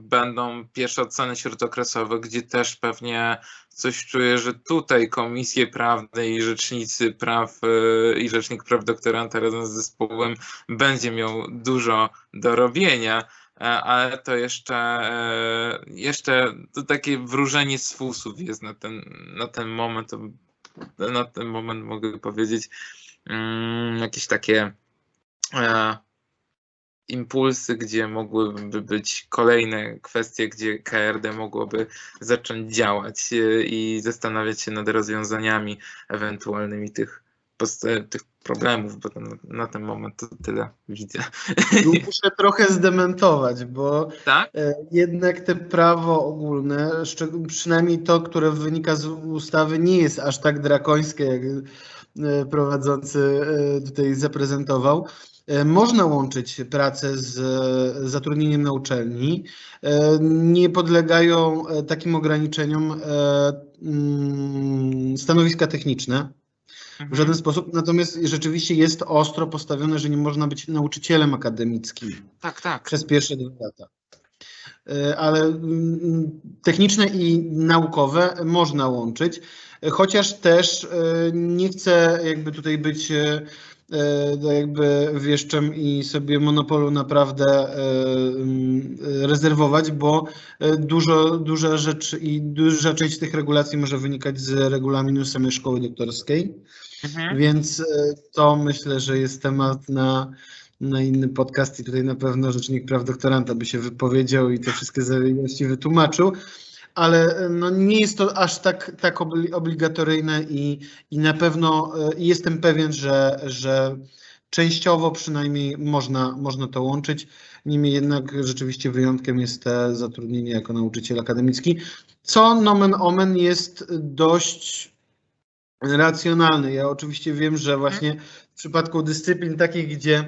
będą pierwsze oceny śródokresowe, gdzie też pewnie coś czuję, że tutaj komisje prawne i rzecznicy praw e, i rzecznik praw doktoranta razem z zespołem będzie miał dużo do robienia, e, ale to jeszcze, e, jeszcze to takie wróżenie z fusów jest na ten, na ten moment. Na ten moment mogę powiedzieć mm, jakieś takie e, impulsy, gdzie mogłyby być kolejne kwestie, gdzie KRD mogłoby zacząć działać e, i zastanawiać się nad rozwiązaniami ewentualnymi tych, post- tych problemów, bo na, ten moment to tyle widzę.
Tu muszę trochę zdementować, bo
Tak?
e, jednak te prawo ogólne, przynajmniej to, które wynika z ustawy, nie jest aż tak drakońskie, jak e, prowadzący e, tutaj zaprezentował. E, Można łączyć pracę z e, zatrudnieniem na uczelni. E, Nie podlegają takim ograniczeniom mm, stanowiska techniczne. W żaden sposób. Natomiast rzeczywiście jest ostro postawione, że nie można być nauczycielem akademickim
Tak, tak.
przez pierwsze dwa lata. Ale mm, techniczne i naukowe można łączyć, chociaż też nie chcę jakby tutaj być jakby wieszczem i sobie monopolu naprawdę e, mm, e, rezerwować, bo e, dużo, duża rzecz i duża część tych regulacji może wynikać z regulaminu samej szkoły doktorskiej.
Mhm.
Więc e, to myślę, że jest temat na, na inny podcast i tutaj na pewno Rzecznik Praw Doktoranta by się wypowiedział i te wszystkie zawiłości wytłumaczył, ale e, no, nie jest to aż tak, tak obli- obligatoryjne i, i na pewno e, jestem pewien, że, że częściowo przynajmniej można, można to łączyć. Niemniej jednak rzeczywiście wyjątkiem jest te zatrudnienie jako nauczyciel akademicki, co nomen omen jest dość racjonalny. Ja oczywiście wiem, że właśnie w przypadku dyscyplin takich, gdzie,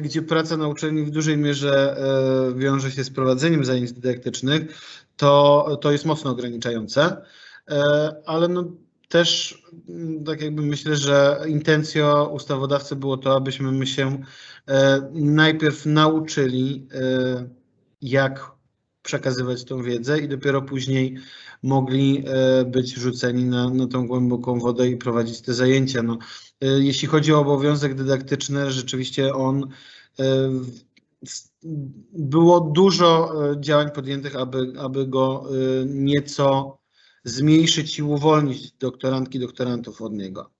gdzie praca na uczelni w dużej mierze e, wiąże się z prowadzeniem zajęć dydaktycznych, to, to jest mocno ograniczające. E, Ale no też mm, tak jakby myślę, że intencją ustawodawcy było to, abyśmy my się e, najpierw nauczyli, e, jak przekazywać tą wiedzę i dopiero później mogli e, być rzuceni na, na tą głęboką wodę i prowadzić te zajęcia. No, e, jeśli chodzi o obowiązek dydaktyczny, rzeczywiście on s- było dużo e, działań podjętych, aby, aby go nieco zmniejszyć i uwolnić doktorantki, doktorantów od niego.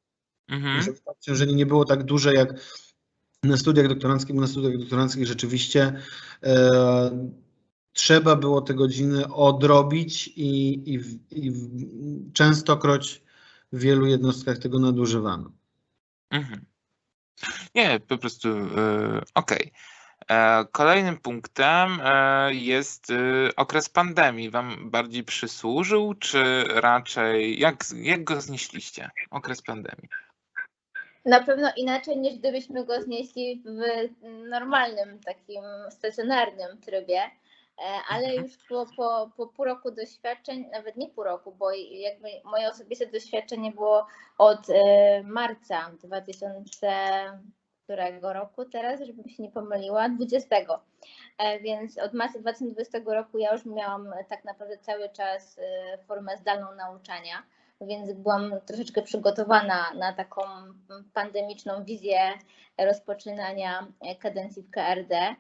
Mhm.
Żeby to obciążenie nie było tak duże jak na studiach doktoranckich, bo na studiach doktoranckich rzeczywiście e, trzeba było te godziny odrobić i, i, i częstokroć w wielu jednostkach tego nadużywano.
Mhm. Nie, po prostu e, okej. E, Kolejnym punktem e, jest okres pandemii. Wam bardziej przysłużył, czy raczej jak, jak go znieśliście? Okres pandemii.
Na pewno inaczej niż gdybyśmy go znieśli w normalnym, takim stacjonarnym trybie, ale
Mhm.
już po, po, po pół roku doświadczeń, nawet nie pół roku, bo jakby moje osobiste doświadczenie było od e, marca 2000 którego roku teraz, żebym się nie pomyliła, 20. E, Więc od marca 2020 roku ja już miałam tak naprawdę cały czas e, formę zdalną nauczania więc byłam troszeczkę przygotowana na taką pandemiczną wizję rozpoczynania kadencji w KRD e,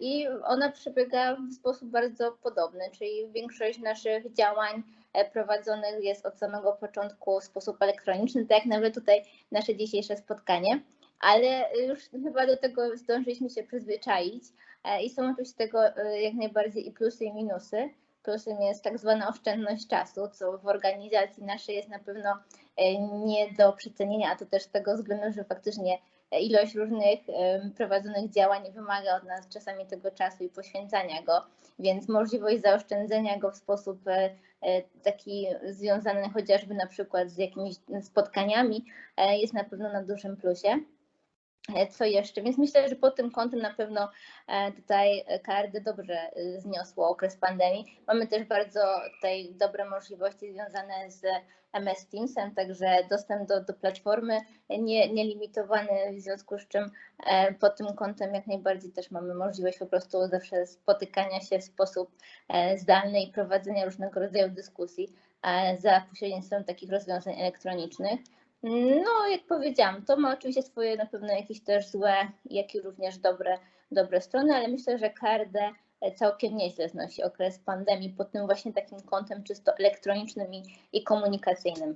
i ona przebiega w sposób bardzo podobny, czyli większość naszych działań e, prowadzonych jest od samego początku w sposób elektroniczny, tak jak nawet tutaj nasze dzisiejsze spotkanie, ale już chyba do tego zdążyliśmy się przyzwyczaić e, i są oczywiście tego jak najbardziej i plusy i minusy plusem jest tak zwana oszczędność czasu, co w organizacji naszej jest na pewno e, nie do przecenienia, a to też z tego względu, że faktycznie e, ilość różnych em, prowadzonych działań wymaga od nas czasami tego czasu i poświęcania go, więc możliwość zaoszczędzenia go w sposób e, e, taki związany chociażby na przykład z jakimiś spotkaniami e, jest na pewno na dużym plusie. E, Co jeszcze? Więc myślę, że pod tym kątem na pewno e, tutaj KRD dobrze e, zniosło okres pandemii. Mamy też bardzo tutaj dobre możliwości związane z MS Teamsem, także dostęp do, do platformy nie, nielimitowany, w związku z czym e, pod tym kątem jak najbardziej też mamy możliwość po prostu zawsze spotykania się w sposób e, zdalny i prowadzenia różnego rodzaju dyskusji e, za pośrednictwem takich rozwiązań elektronicznych. No, jak powiedziałam, to ma oczywiście swoje na pewno jakieś też złe, jak i również dobre, dobre strony, ale myślę, że KRD całkiem nieźle znosi okres pandemii pod tym właśnie takim kątem czysto elektronicznym i, i komunikacyjnym.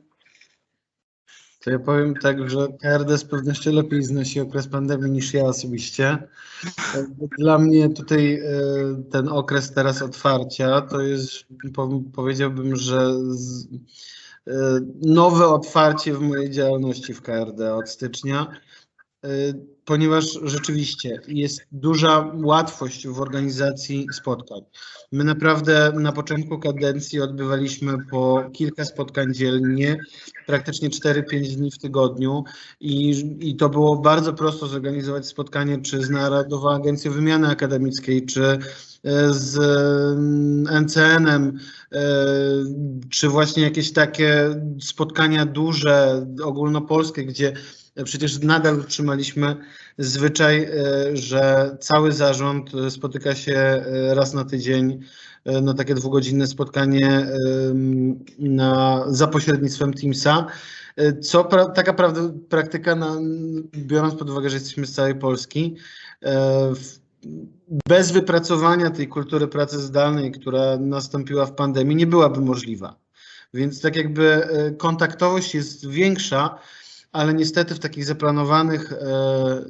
To ja powiem tak, że KRD z pewnością lepiej znosi okres pandemii niż ja osobiście. Dla mnie tutaj e, ten okres teraz otwarcia to jest, po- powiedziałbym, że z, e, nowe otwarcie w mojej działalności w KRD od stycznia, e, ponieważ rzeczywiście jest duża łatwość w organizacji spotkań. My naprawdę na początku kadencji odbywaliśmy po kilka spotkań dziennie, praktycznie 4-5 dni w tygodniu i, i to było bardzo prosto zorganizować spotkanie czy z Narodową Agencją Wymiany Akademickiej, czy e, z mm, NCN-em, e, czy właśnie jakieś takie spotkania duże, ogólnopolskie, gdzie przecież nadal utrzymaliśmy zwyczaj, e, że cały zarząd spotyka się e, raz na tydzień e, na takie dwugodzinne spotkanie na, za pośrednictwem Teamsa. E, Co pra, taka prawda, praktyka, na, biorąc pod uwagę, że jesteśmy z całej Polski, e, bez wypracowania tej kultury pracy zdalnej, która nastąpiła w pandemii, nie byłaby możliwa. Więc tak jakby e, kontaktowość jest większa, ale niestety w takich zaplanowanych, e,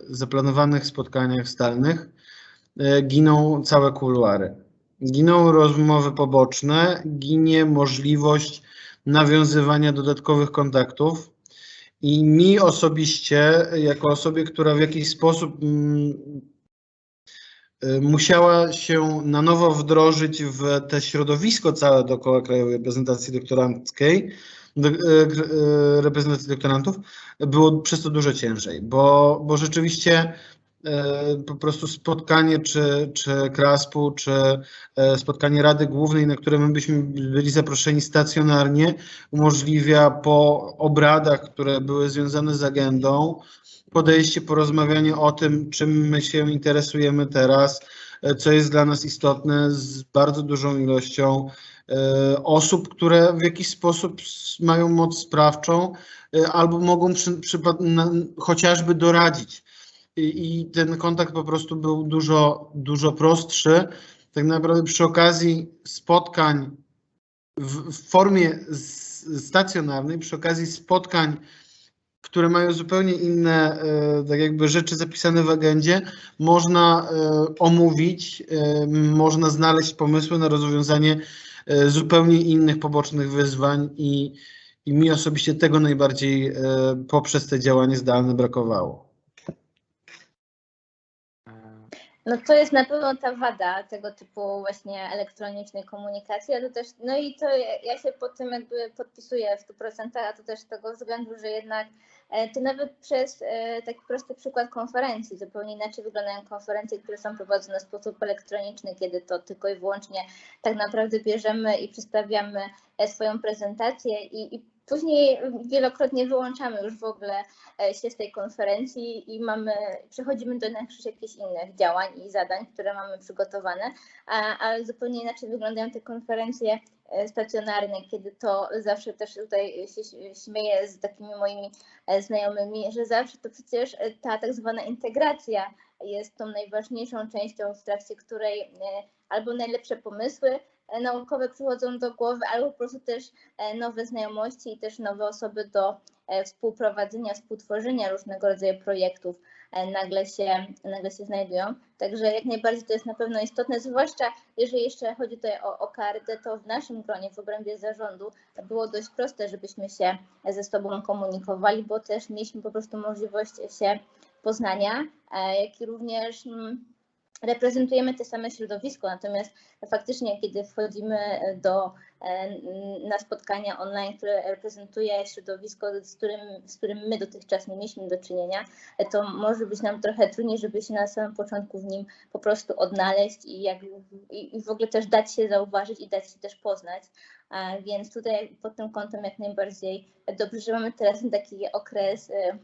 zaplanowanych spotkaniach zdalnych e, giną całe kuluary. Giną rozmowy poboczne, ginie możliwość nawiązywania dodatkowych kontaktów. I mi osobiście, jako osobie, która w jakiś sposób mm, y, musiała się na nowo wdrożyć w te środowisko całe dookoła Krajowej Reprezentacji Doktoranckiej, reprezentacji doktorantów, było przez to dużo ciężej, bo, bo rzeczywiście e, po prostu spotkanie czy, czy KRASP-u, czy e, spotkanie Rady Głównej, na które my byśmy byli zaproszeni stacjonarnie, umożliwia po obradach, które były związane z agendą, podejście, porozmawianie o tym, czym my się interesujemy teraz, e, co jest dla nas istotne, z bardzo dużą ilością e, osób, które w jakiś sposób mają moc sprawczą e, albo mogą przy, przypad- na, chociażby doradzić i, i ten kontakt po prostu był dużo, dużo prostszy. Tak naprawdę przy okazji spotkań w, w formie stacjonarnej, przy okazji spotkań, które mają zupełnie inne, e, tak jakby rzeczy zapisane w agendzie, można e, omówić, e, można znaleźć pomysły na rozwiązanie e, zupełnie innych pobocznych wyzwań i, i mi osobiście tego najbardziej e, poprzez te działanie zdalne brakowało.
No to jest na pewno ta wada tego typu właśnie elektronicznej komunikacji, ale też, no i to ja- się pod tym jakby podpisuję w 100%, a to też z tego względu, że jednak e, to nawet przez e, taki prosty przykład konferencji, zupełnie inaczej wyglądają konferencje, które są prowadzone w sposób elektroniczny, kiedy to tylko i wyłącznie tak naprawdę bierzemy i przedstawiamy e, swoją prezentację i, i później wielokrotnie wyłączamy już w ogóle e, się z tej konferencji i mamy, przechodzimy do naszych jakichś innych działań i zadań, które mamy przygotowane, ale zupełnie inaczej wyglądają te konferencje e, stacjonarne, kiedy to zawsze też tutaj się śmieję z takimi moimi e, znajomymi, że zawsze to przecież e, ta tak zwana integracja jest tą najważniejszą częścią, w trakcie której e, albo najlepsze pomysły e, naukowe przychodzą do głowy, albo po prostu też e, nowe znajomości i też nowe osoby do e, współprowadzenia, współtworzenia różnego rodzaju projektów e, nagle się, nagle się znajdują. Także jak najbardziej to jest na pewno istotne, zwłaszcza jeżeli jeszcze chodzi tutaj o, o KRD, to w naszym gronie, w obrębie zarządu było dość proste, żebyśmy się ze sobą komunikowali, bo też mieliśmy po prostu możliwość się poznania, jak i również mm, reprezentujemy te same środowisko, natomiast faktycznie, kiedy wchodzimy do, e, na spotkania online, które reprezentuje środowisko, z którym, z którym my dotychczas nie mieliśmy do czynienia, e, to może być nam trochę trudniej, żeby się na samym początku w nim po prostu odnaleźć i, jak, i, w ogóle też dać się zauważyć i dać się też poznać. Więc tutaj pod tym kątem jak najbardziej dobrze, że mamy teraz taki okres e,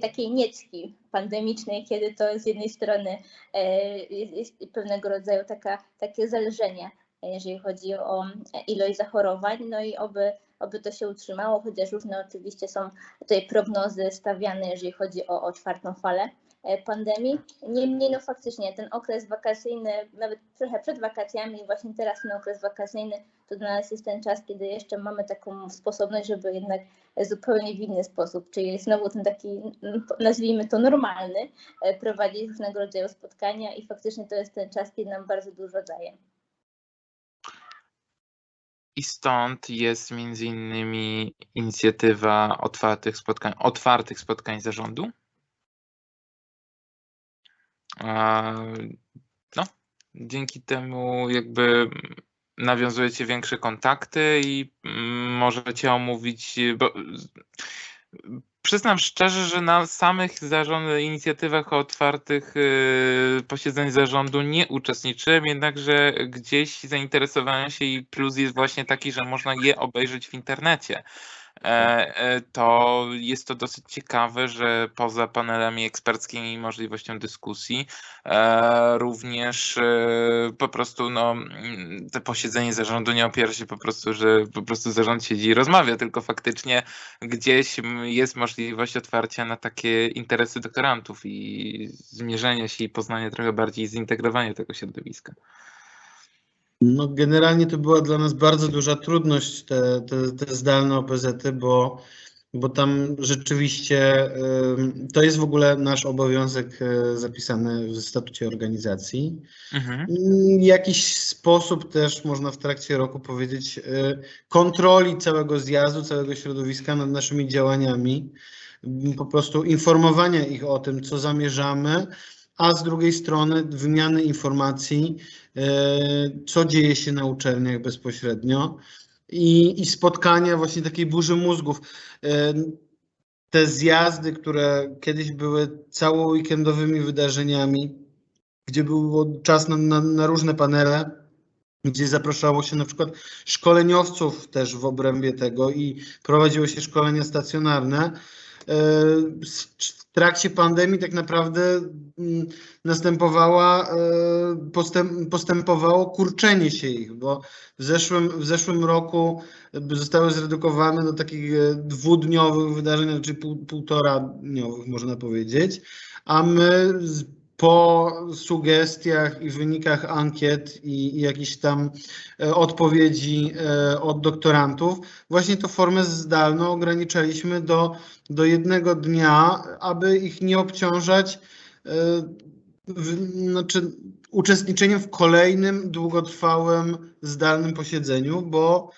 tej takiej niecki pandemicznej, kiedy to z jednej strony e, jest, jest pewnego rodzaju taka, takie zależenie, e, jeżeli chodzi o ilość zachorowań, no i oby, oby to się utrzymało, chociaż różne oczywiście są tutaj prognozy stawiane, jeżeli chodzi o, o czwartą falę e, pandemii. Niemniej no faktycznie ten okres wakacyjny, nawet trochę przed wakacjami właśnie teraz ten okres wakacyjny, to dla nas jest ten czas, kiedy jeszcze mamy taką sposobność, żeby jednak zupełnie w inny sposób, czyli znowu ten taki, nazwijmy to normalny, e, prowadzić różnego rodzaju spotkania i faktycznie to jest ten czas, kiedy nam bardzo dużo daje.
I stąd jest między innymi inicjatywa otwartych spotkań, otwartych spotkań zarządu. No, dzięki temu jakby nawiązujecie większe kontakty i mm, możecie omówić, bo przyznam szczerze, że na samych zarząd, inicjatywach otwartych y, posiedzeń zarządu nie uczestniczyłem, jednakże gdzieś zainteresowałem się i plus jest właśnie taki, że można je obejrzeć w internecie. E, e, to jest to dosyć ciekawe, że poza panelami eksperckimi i możliwością dyskusji, e, również po prostu no, mm, te posiedzenie zarządu nie opiera się po prostu, że po prostu zarząd siedzi i rozmawia, tylko faktycznie gdzieś jest możliwość otwarcia na takie interesy doktorantów i zmierzenia się i poznania trochę bardziej zintegrowania tego środowiska.
No, generalnie to była dla nas bardzo duża trudność, te, te, te zdalne OPZ-y, bo, bo tam rzeczywiście ym, to jest w ogóle nasz obowiązek y, zapisany w statucie organizacji.
Mhm.
W jakiś sposób też można w trakcie roku powiedzieć y, kontroli całego zjazdu, całego środowiska nad naszymi działaniami, po prostu informowania ich o tym, co zamierzamy, a z drugiej strony wymiany informacji, y, co dzieje się na uczelniach bezpośrednio i, i spotkania właśnie takiej burzy mózgów. Y, Te zjazdy, które kiedyś były całoweekendowymi wydarzeniami, gdzie był czas na, na, na różne panele, gdzie zapraszało się na przykład szkoleniowców też w obrębie tego i prowadziło się szkolenia stacjonarne. W trakcie pandemii tak naprawdę mm, następowała, e, postęp, postępowało kurczenie się ich, bo w zeszłym, w zeszłym roku zostały zredukowane do takich e, dwudniowych wydarzeń, czyli pół, półtora dniowych można powiedzieć a my po sugestiach i wynikach ankiet i, i jakichś tam e, odpowiedzi e, od doktorantów, właśnie to formę zdalną ograniczaliśmy do, do jednego dnia, aby ich nie obciążać e, w, znaczy uczestniczeniem w kolejnym długotrwałym zdalnym posiedzeniu, bo,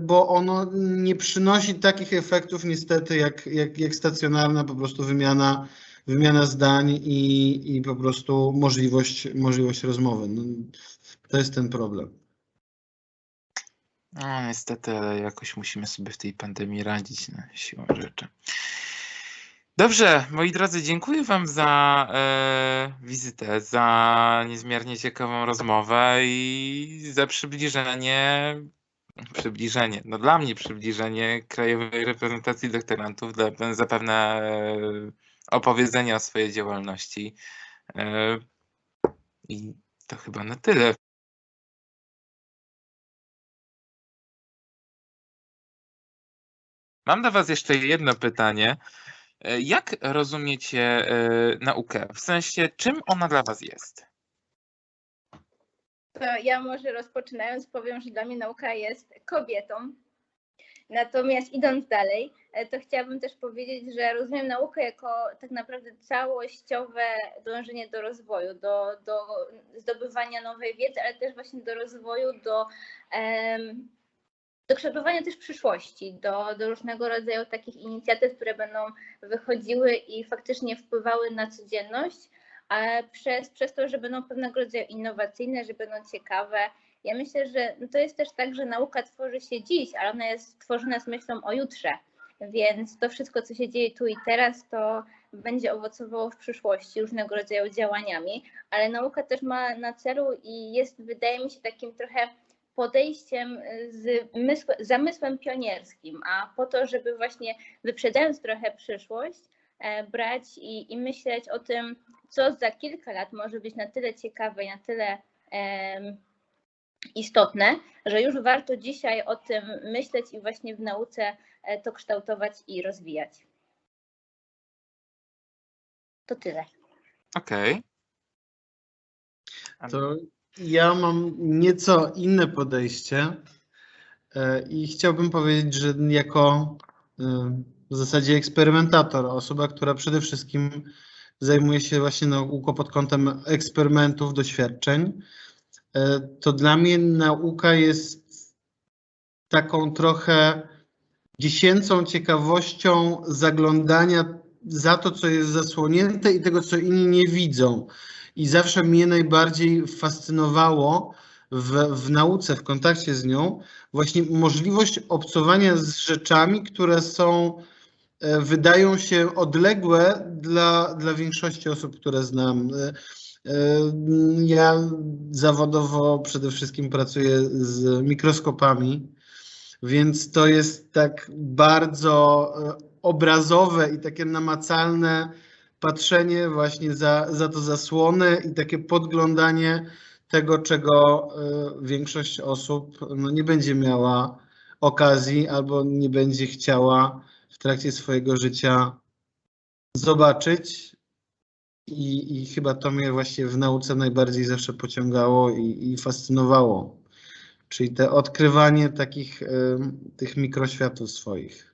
bo ono nie przynosi takich efektów niestety jak, jak, jak stacjonarna po prostu wymiana, wymiana zdań i, i po prostu możliwość, możliwość rozmowy. No, to jest ten problem.
No niestety, ale jakoś musimy sobie w tej pandemii radzić na siłą rzeczy. Dobrze, moi drodzy, dziękuję Wam za e, wizytę, za niezmiernie ciekawą rozmowę i za przybliżenie, przybliżenie, no dla mnie przybliżenie krajowej reprezentacji doktorantów, dla zapewne opowiedzenia o swojej działalności. E, I to chyba na tyle. Mam do Was jeszcze jedno pytanie. E, Jak rozumiecie e, naukę? W sensie, czym ona dla Was jest?
To ja może rozpoczynając powiem, że dla mnie nauka jest kobietą. Natomiast idąc dalej, e, to chciałabym też powiedzieć, że rozumiem naukę jako tak naprawdę całościowe dążenie do rozwoju, do, do zdobywania nowej wiedzy, ale też właśnie do rozwoju, do, do kształtowania też przyszłości, do, do różnego rodzaju takich inicjatyw, które będą wychodziły i faktycznie wpływały na codzienność, a przez, przez to, że będą pewnego rodzaju innowacyjne, że będą ciekawe. Ja myślę, że no to jest też tak, że nauka tworzy się dziś, ale ona jest tworzona z myślą o jutrze. Więc to wszystko, co się dzieje tu i teraz, to będzie owocowało w przyszłości różnego rodzaju działaniami, ale nauka też ma na celu i jest, wydaje mi się, takim trochę podejściem z mysł, zamysłem pionierskim, a po to, żeby właśnie wyprzedzając trochę przyszłość, e, brać i, i myśleć o tym, co za kilka lat może być na tyle ciekawe na tyle istotne, że już warto dzisiaj o tym myśleć i właśnie w nauce e, to kształtować i rozwijać. To tyle.
Okej.
To ja mam nieco inne podejście e, i chciałbym powiedzieć, że jako e, w zasadzie eksperymentator, osoba, która przede wszystkim zajmuje się właśnie nauką pod kątem eksperymentów, doświadczeń, to dla mnie nauka jest taką trochę dziesięcą ciekawością zaglądania za to, co jest zasłonięte i tego, co inni nie widzą. I zawsze mnie najbardziej fascynowało w, w nauce, w kontakcie z nią, właśnie możliwość obcowania z rzeczami, które są, e, wydają się odległe dla, dla większości osób, które znam. E, Ja zawodowo przede wszystkim pracuję z mikroskopami, więc to jest tak bardzo e, obrazowe i takie namacalne patrzenie właśnie za, za to zasłony i takie podglądanie tego, czego e, większość osób no, nie będzie miała okazji albo nie będzie chciała w trakcie swojego życia zobaczyć. I, i chyba to mnie właśnie w nauce najbardziej zawsze pociągało i, i fascynowało. Czyli te odkrywanie takich y, tych mikroświatów swoich.